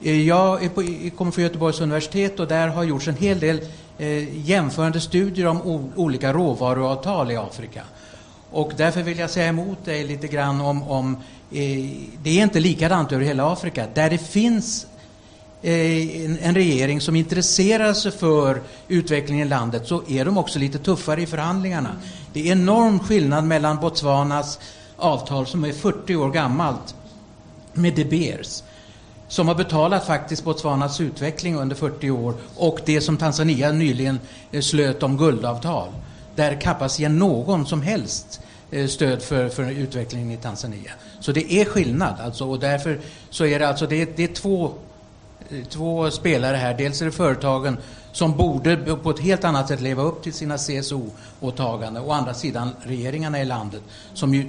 Eh, jag på, kommer från Göteborgs universitet och där har gjorts en hel del eh, jämförande studier om o, olika råvaruavtal i Afrika. Och därför vill jag säga emot dig lite grann om, om eh, det är inte likadant över hela Afrika. Där det finns Eh, en, en, regering som intresserar sig för utvecklingen i landet så är de också lite tuffare i förhandlingarna. Det är enorm skillnad mellan Botswanas avtal som är 40 år gammalt med De Beers som har betalat faktiskt Botswanas utveckling under 40 år och det som Tanzania nyligen eh, slöt om guldavtal. Där kappas ger någon som helst eh, stöd för, för utvecklingen i Tanzania. Så det är skillnad alltså och därför så är det alltså det, det är två, två spelare här. Dels är det företagen som borde på ett helt annat sätt leva upp till sina CSO-åtaganden. Å andra sidan regeringarna i landet som ju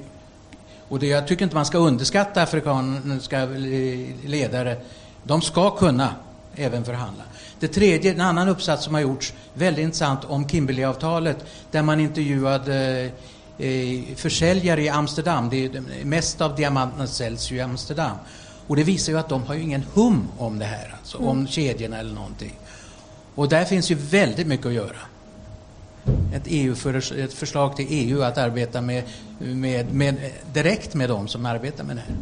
och det, jag tycker inte man ska underskatta afrikanska eh, ledare. De ska kunna även förhandla. Det tredje, en annan uppsats som har gjorts, väldigt intressant, om Kimberleyavtalet där man intervjuade eh, eh, försäljare i Amsterdam. Det är, mest av diamanterna säljs ju i Amsterdam. Och det visar ju att de har ju ingen hum om det här, alltså, mm. om kedjorna eller någonting. Och där finns ju väldigt mycket att göra ett, EU för, ett förslag till EU att arbeta med, med, med, direkt med dem som arbetar med det här.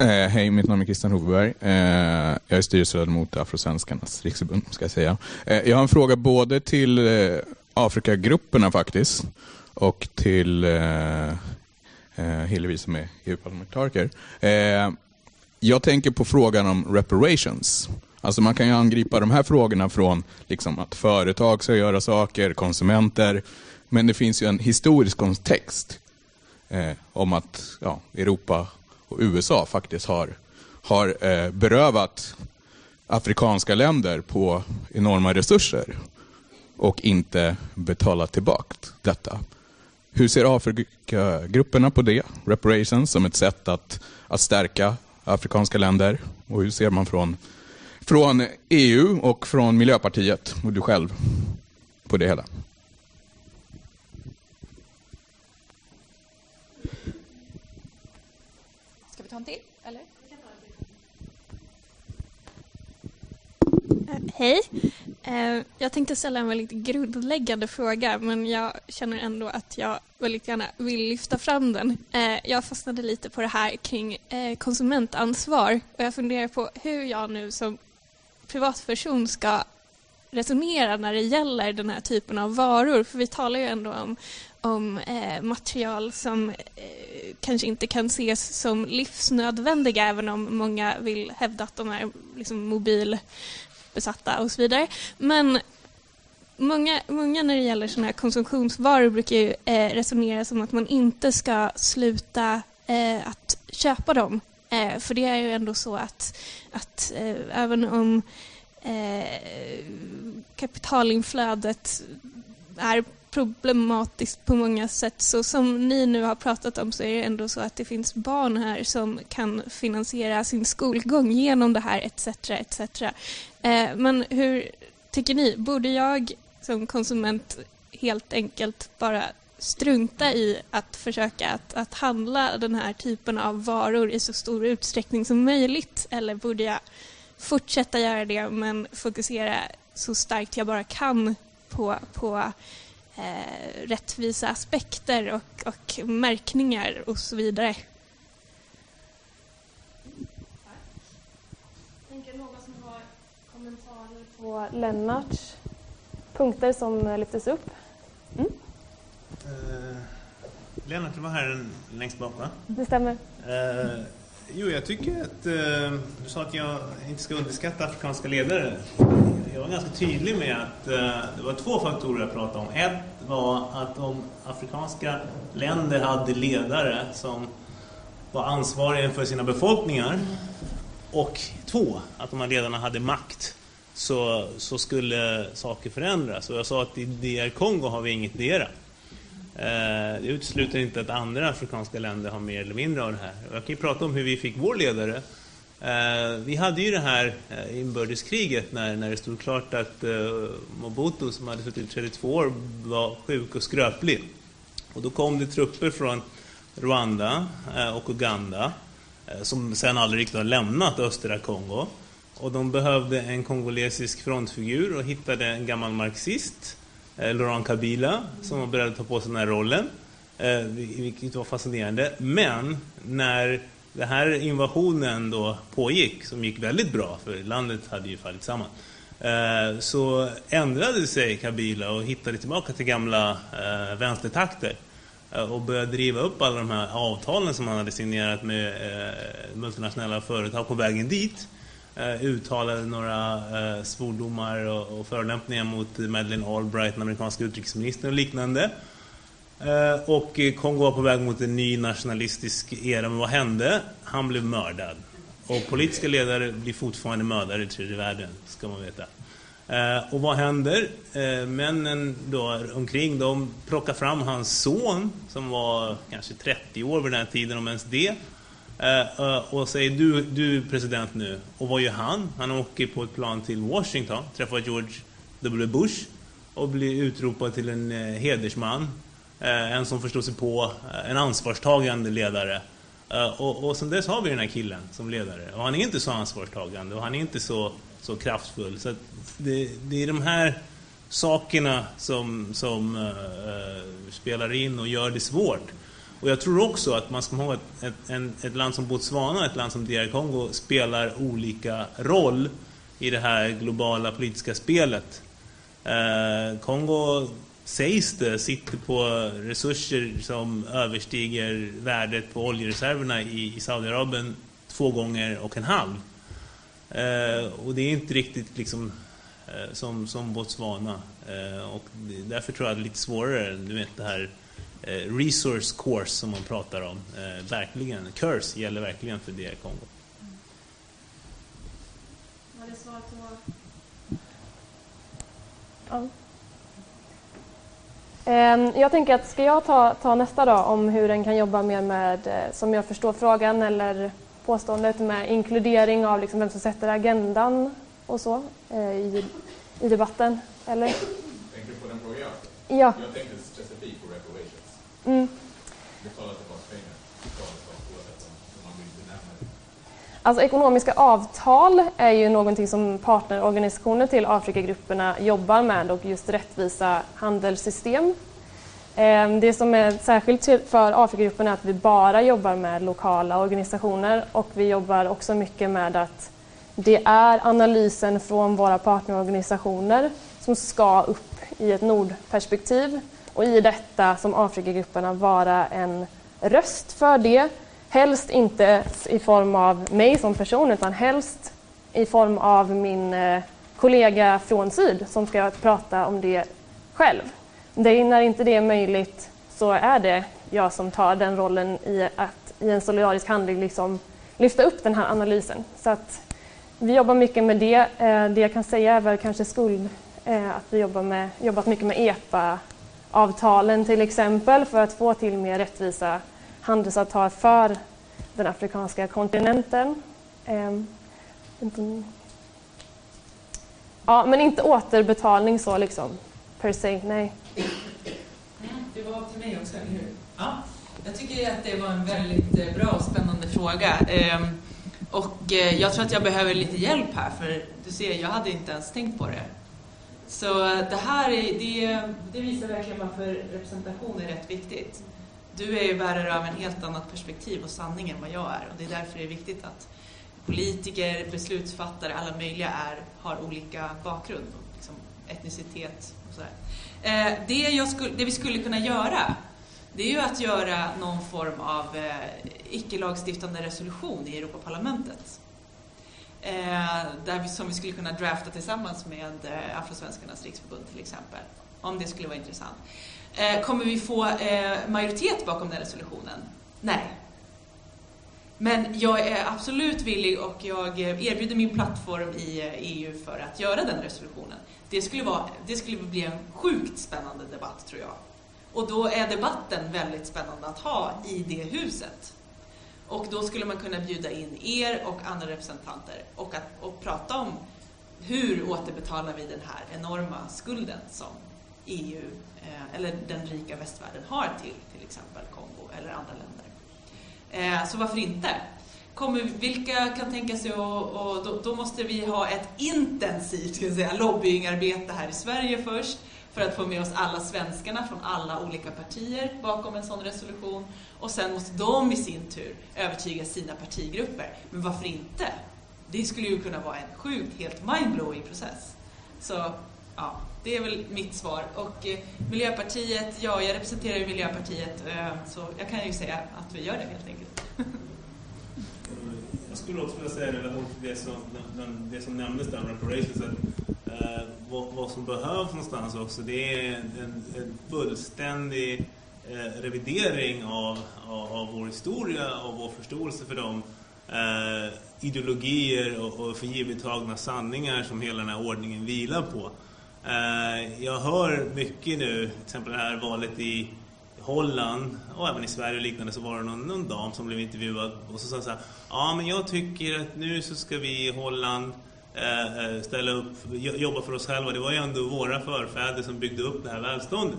Eh, hej, mitt namn är Christian Hoveberg. Eh, jag är styrelseledamot i Afrosvenskarnas riksförbund. Ska jag, säga. Eh, jag har en fråga både till eh, Afrikagrupperna faktiskt och till eh, eh, Hillevi som är EU-parlamentariker. Eh, jag tänker på frågan om reparations. Alltså man kan ju angripa de här frågorna från liksom att företag ska göra saker, konsumenter. Men det finns ju en historisk kontext eh, om att ja, Europa och USA faktiskt har, har eh, berövat afrikanska länder på enorma resurser och inte betalat tillbaka detta. Hur ser Afrikagrupperna på det, reparations, som ett sätt att, att stärka afrikanska länder? Och hur ser man från, från EU och från Miljöpartiet och du själv på det hela? vi ta en till? Eller? Eh, hej. Eh, jag tänkte ställa en väldigt grundläggande fråga men jag känner ändå att jag väldigt gärna vill lyfta fram den. Eh, jag fastnade lite på det här kring konsumentansvar och jag funderar på hur jag nu som privatperson ska resonera när det gäller den här typen av varor. För vi talar ju ändå om, om eh, material som eh, kanske inte kan ses som livsnödvändiga även om många vill hävda att de är liksom, besatta och så vidare. Men många, många när det gäller sådana här konsumtionsvaror brukar ju eh, resonera som att man inte ska sluta eh, att köpa dem. Eh, för det är ju ändå så att, att eh, även om eh, kapitalinflödet är problematiskt på många sätt. Så som ni nu har pratat om så är det ändå så att det finns barn här som kan finansiera sin skolgång genom det här etc. etc. Eh, men hur tycker ni? Borde jag som konsument helt enkelt bara strunta i att försöka att, att handla den här typen av varor i så stor utsträckning som möjligt? Eller borde jag fortsätta göra det men fokusera så starkt jag bara kan på, på eh, rättvisa aspekter och, och märkningar och så vidare. Tänker någon som har kommentarer på Lennarts punkter som lyftes upp? Mm. Uh, Lennart, du var här längst bak va? Det stämmer. Uh, jo, jag tycker att eh, du sa att jag inte ska underskatta afrikanska ledare. Jag var ganska tydlig med att eh, det var två faktorer jag pratade om. Ett var att om afrikanska länder hade ledare som var ansvariga för sina befolkningar och två, att de här ledarna hade makt så, så skulle saker förändras. Och jag sa att i DR Kongo har vi inget dera. Eh, det utesluter inte att andra afrikanska länder har mer eller mindre av det här. Jag kan ju prata om hur vi fick vår ledare. Eh, vi hade ju det här eh, inbördeskriget när, när det stod klart att Mobutu som hade suttit i 32 år var sjuk och skröplig. Och då kom det trupper från Rwanda och Uganda som sen aldrig riktigt har lämnat östra Kongo. Och de behövde en kongolesisk frontfigur och hittade en gammal marxist, Eh, Laurent Kabila, som var beredd att ta på sig den här rollen. Eh, Vilket var fascinerande. Men när den här invasionen då pågick, som gick väldigt bra, för landet hade ju fallit samman, eh, så ändrade sig Kabila och hittade tillbaka till gamla vänstertakter och började driva upp alla de här avtalen som han hade signerat med multinationella företag på vägen dit eh, uttalade några eh, svordomar och, och förolämpningar mot Madeleine Albright, den amerikanska utrikesministern och liknande. Eh, och Kongo var på väg mot en ny nationalistisk era, men vad hände? Han blev mördad. Och politiska ledare blir fortfarande mördade i tredje världen, ska man veta. Eh, och vad händer? Eh, männen då omkring, de plockar fram hans son, som var kanske 30 år vid den här tiden, om ens det Eh, eh, och säger du, du är president nu. Och vad gör han? Han åker på ett plan till Washington, träffar George W. Bush och blir utropad till en eh, hedersman. En som förstår sig på, en ansvarstagande ledare. och, och sen dess har vi den här killen som ledare. Och han är inte så ansvarstagande och han är inte så, så kraftfull. Så det, det är de här sakerna som, som spelar in och gör det svårt. Och jag tror också att man ska komma ihåg att ett, en, ett land som Botswana, ett land som DR Kongo spelar olika roll i det här globala politiska spelet. Eh, Kongo sägs det sitter på resurser som överstiger värdet på oljereserverna i, i Saudiarabien två gånger och en halv. Eh, och det är inte riktigt liksom eh, som, som Botswana. Eh, och därför tror jag att det är lite svårare, du vet det här resource course som man pratar om. Eh, verkligen, curse gäller verkligen för DR Kongo. Var det svar på... Ja. Ehm, jag tänker att ska jag ta, ta nästa då om hur den kan jobba mer med, eh, som jag förstår frågan eller påståendet med inkludering av liksom vem som sätter agendan och så i, i debatten, eller? Tänker du på den frågan? Ja. Jag tänkte benämna Alltså ekonomiska avtal är ju någonting som partnerorganisationer till Afrikagrupperna jobbar med och just rättvisa handelssystem. Ehm, det som är särskilt för Afrikagrupperna är att vi bara jobbar med lokala organisationer och vi jobbar också mycket med att det är analysen från våra partnerorganisationer som ska upp i ett nordperspektiv och i detta som Afrikagrupperna vara en röst för det. Helst inte i form av mig som person utan helst i form av min eh, kollega från syd som ska prata om det själv. Det, när inte det är möjligt så är det jag som tar den rollen i att i en solidarisk handling liksom lyfta upp den här analysen. Så att vi jobbar mycket med det. Eh, det jag kan säga är väl kanske skuld, eh, att vi jobbar med, jobbat mycket med EPA EPA-avtalen till exempel för att få till mer rättvisa handelsavtal för den afrikanska kontinenten. Ehm, ja, men inte återbetalning så liksom, per se, nej. Det var till mig också, eller hur? Ja. Jag tycker att det var en väldigt eh, bra och spännande fråga. Ehm, och eh, jag tror att jag behöver lite hjälp här, för du ser, jag hade inte ens tänkt på det. Så det här är, det, det visar verkligen varför representation är rätt viktigt. Du är ju bärare av en helt annat perspektiv och sanning än vad jag är och det är därför det är viktigt att politiker, beslutsfattare, alla möjliga är, har olika bakgrund, och liksom etnicitet och sådär. Eh, det, jag skulle, det vi skulle kunna göra det är ju att göra någon form av eh, icke-lagstiftande resolution i Europaparlamentet. Eh, där vi, som vi skulle kunna drafta tillsammans med eh, Afrosvenskarnas riksförbund till exempel. Om det skulle vara intressant. Eh, kommer vi få eh, majoritet bakom den resolutionen? Nej. Men jag är absolut villig och jag erbjuder min plattform i eh, EU för att göra den resolutionen. Det skulle, vara, det skulle bli en sjukt spännande debatt tror jag. Och då är debatten väldigt spännande att ha i det huset. Och då skulle man kunna bjuda in er och andra representanter och, att, och prata om hur återbetalar vi den här enorma skulden som EU eh, eller den rika västvärlden har till till exempel Kongo eller andra länder. Eh, så varför inte? Kommer, vilka kan tänka sig och, och då, då, måste vi ha ett intensivt ska säga, lobbyingarbete här i Sverige först för att få med oss alla svenskarna från alla olika partier bakom en sån resolution. Och sen måste de i sin tur övertyga sina partigrupper. Men varför inte? Det skulle ju kunna vara en sjukt, helt mindblowing process. Så ja, det är väl mitt svar. Och eh, Miljöpartiet, ja, jag representerar ju Miljöpartiet eh, så jag kan ju säga att vi gör det helt enkelt. jag skulle också vilja säga i till det som, det som nämndes där om reparations, att eh, vad, vad, som behövs någonstans också, det är en, en fullständig eh, revidering av, av, av, vår historia och vår förståelse för de eh, ideologier och, och förgivettagna sanningar som hela den här ordningen vilar på. Eh, jag hör mycket nu, till exempel det här valet i Holland och även i Sverige och liknande så var det någon, någon dam som blev intervjuad och så sa så här, ja men jag tycker att nu så ska vi i Holland eh Eh, eh, ställa upp, jobba för oss själva. Det var ju ändå våra förfäder som byggde upp det här välståndet.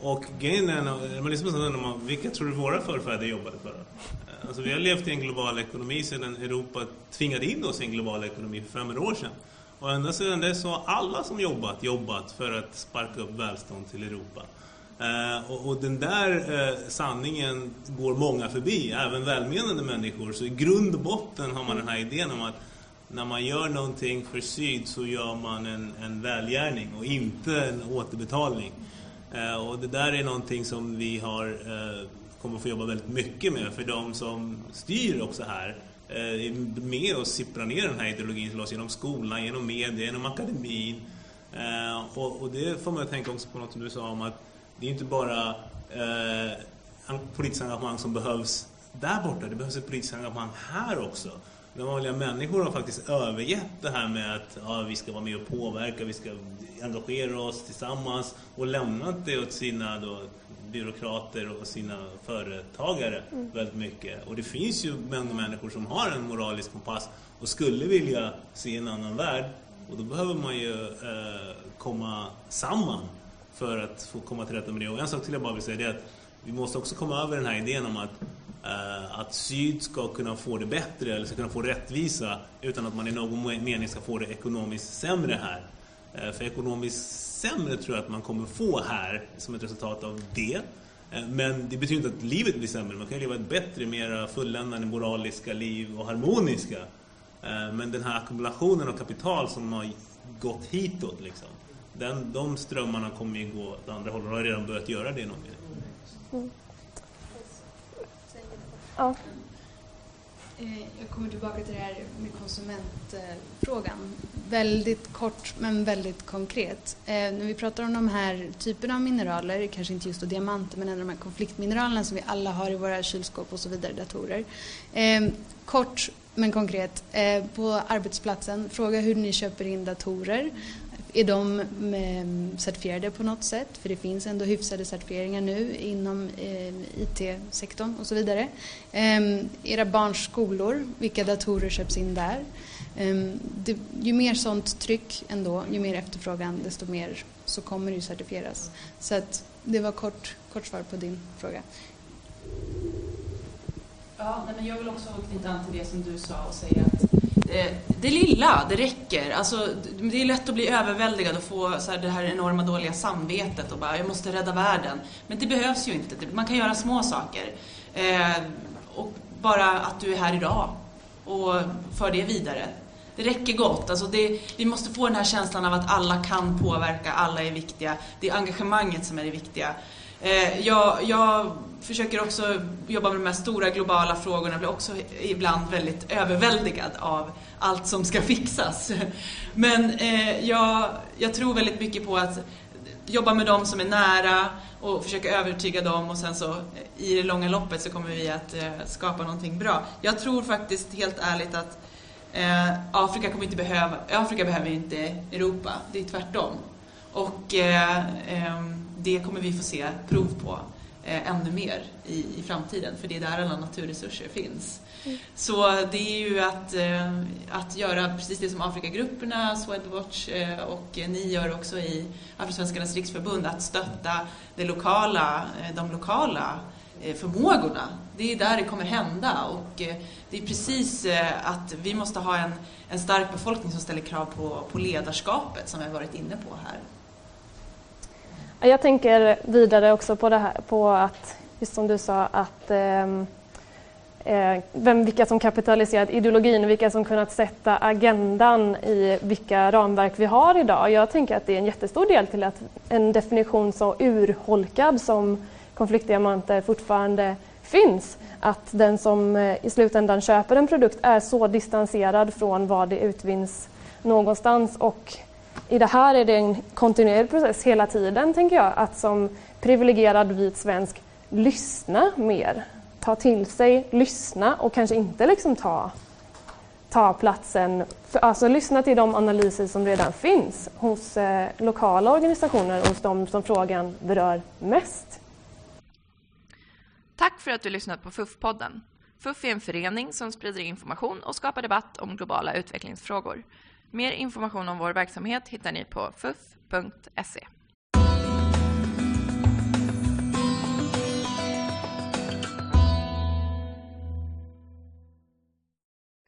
Och grejen är, man liksom undrar man, vilka tror du våra förfäder jobbade för? Eh, alltså vi har levt i en global ekonomi sedan Europa tvingade in oss i en global ekonomi för 500 år sedan. Och ända sedan dess har alla som jobbat, jobbat för att sparka upp välstånd till Europa. Eh, och, och, den där eh, sanningen går många förbi, även välmenande människor. Så i grund och botten har man den här idén om att när man gör någonting för syd så gör man en, en välgärning och inte en återbetalning. Eh, och det där är någonting som vi har, eh, kommer att få jobba väldigt mycket med för de som styr också här eh, är med och sipprar ner den här ideologin till oss genom skolan, genom media, genom akademin. Eh, och, och, det får man tänka också på något som du sa om att det är inte bara eh, politiskt engagemang som behövs där borta, det behövs ett politiskt engagemang här också. De vanliga människor har faktiskt övergett det här med att ja, vi ska vara med och påverka, vi ska engagera oss tillsammans och lämnat det åt sina då, byråkrater och sina företagare mm. väldigt mycket. Och det finns ju människor som har en moralisk kompass och skulle vilja se en annan värld. Och då behöver man ju eh, komma samman för att få komma till rätta med det. Och en sak till jag bara vill säga det är att vi måste också komma över den här idén om att Eh, att syd ska kunna få det bättre eller ska kunna få rättvisa utan att man i någon mening ska få det ekonomiskt sämre här. Eh, för ekonomiskt sämre tror jag att man kommer få här som ett resultat av det. Eh, men det betyder inte att livet blir sämre. Man kan leva ett bättre, mer fulländande moraliska liv och harmoniska. Eh, men den här ackumulationen av kapital som har gått hitåt, liksom, den, de strömmarna kommer ju gå åt andra hållet och har redan börjat göra det. Någon mm. Ja. Eh, jag kommer tillbaka till det här med konsumentfrågan. Väldigt kort men väldigt konkret. Eh, när vi pratar om de här typerna av mineraler, kanske inte just diamanter men ändå de här konfliktmineralerna som vi alla har i våra kylskåp och så vidare, datorer. Eh, kort men konkret, eh, på arbetsplatsen, fråga hur ni köper in datorer. Är de ehm, certifierade på något sätt? För det finns ändå hyfsade certifieringar nu inom eh, IT-sektorn och så vidare. Ehm, era barns skolor, vilka datorer köps in där? Ehm, det, ju mer sånt tryck ändå, ju mer efterfrågan, desto mer så kommer det ju certifieras. Så att det var kort, kort svar på din fråga. Ja, men jag vill också knyta an till det som du sa och säga att det, det lilla, det räcker. Alltså, det är lätt att bli överväldigad och få så här, det här enorma dåliga samvetet och bara, jag måste rädda världen. Men det behövs ju inte. Man kan göra små saker. Eh, och bara att du är här idag och för det vidare. Det räcker gott. Alltså det, vi måste få den här känslan av att alla kan påverka, alla är viktiga. Det är engagemanget som är det viktiga. Eh, jag, jag, försöker också jobba med de här stora globala frågorna, jag blir också ibland väldigt överväldigad av allt som ska fixas. Men eh, jag, jag tror väldigt mycket på att jobba med dem som är nära och försöka övertyga dem och sen så eh, i det långa loppet så kommer vi att eh, skapa någonting bra. Jag tror faktiskt helt ärligt att eh, Afrika kommer inte behöva, Afrika behöver inte Europa, det är tvärtom. Och eh, eh, det kommer vi få se prov på eh, ännu mer i, i framtiden, för det är där alla naturresurser finns. Mm. Så det är ju att, eh, att göra precis det som Afrikagrupperna, Swedwatch eh, och ni gör också i Afrosvenskarnas riksförbund, att stötta det lokala, eh, de lokala eh, förmågorna. Det är där det kommer hända och eh, det är precis att vi måste ha en, en stark befolkning som ställer krav på, på ledarskapet som vi har varit inne på här. Jag tänker vidare också på det här, på att, just som du sa, att ehm, eh, vem, vilka som kapitaliserat ideologin och vilka som kunnat sätta agendan i vilka ramverk vi har idag. Jag tänker att det är en jättestor del till att en definition så urholkad som konfliktdiamanter fortfarande finns. Att den som eh, i slutändan köper en produkt är så distanserad från var det utvinns någonstans och i det här är det en kontinuerlig process hela tiden, tänker jag, att som privilegierad vit svensk lyssna mer. Ta till sig, lyssna och kanske inte liksom ta, ta platsen. För, alltså lyssna till de analyser som redan finns hos eh, lokala organisationer och hos de som frågan berör mest. Tack för att du lyssnat på FUF-podden. FUF är en förening som sprider information och skapar debatt om globala utvecklingsfrågor. Mer information om vår verksamhet hittar ni på fuf.se.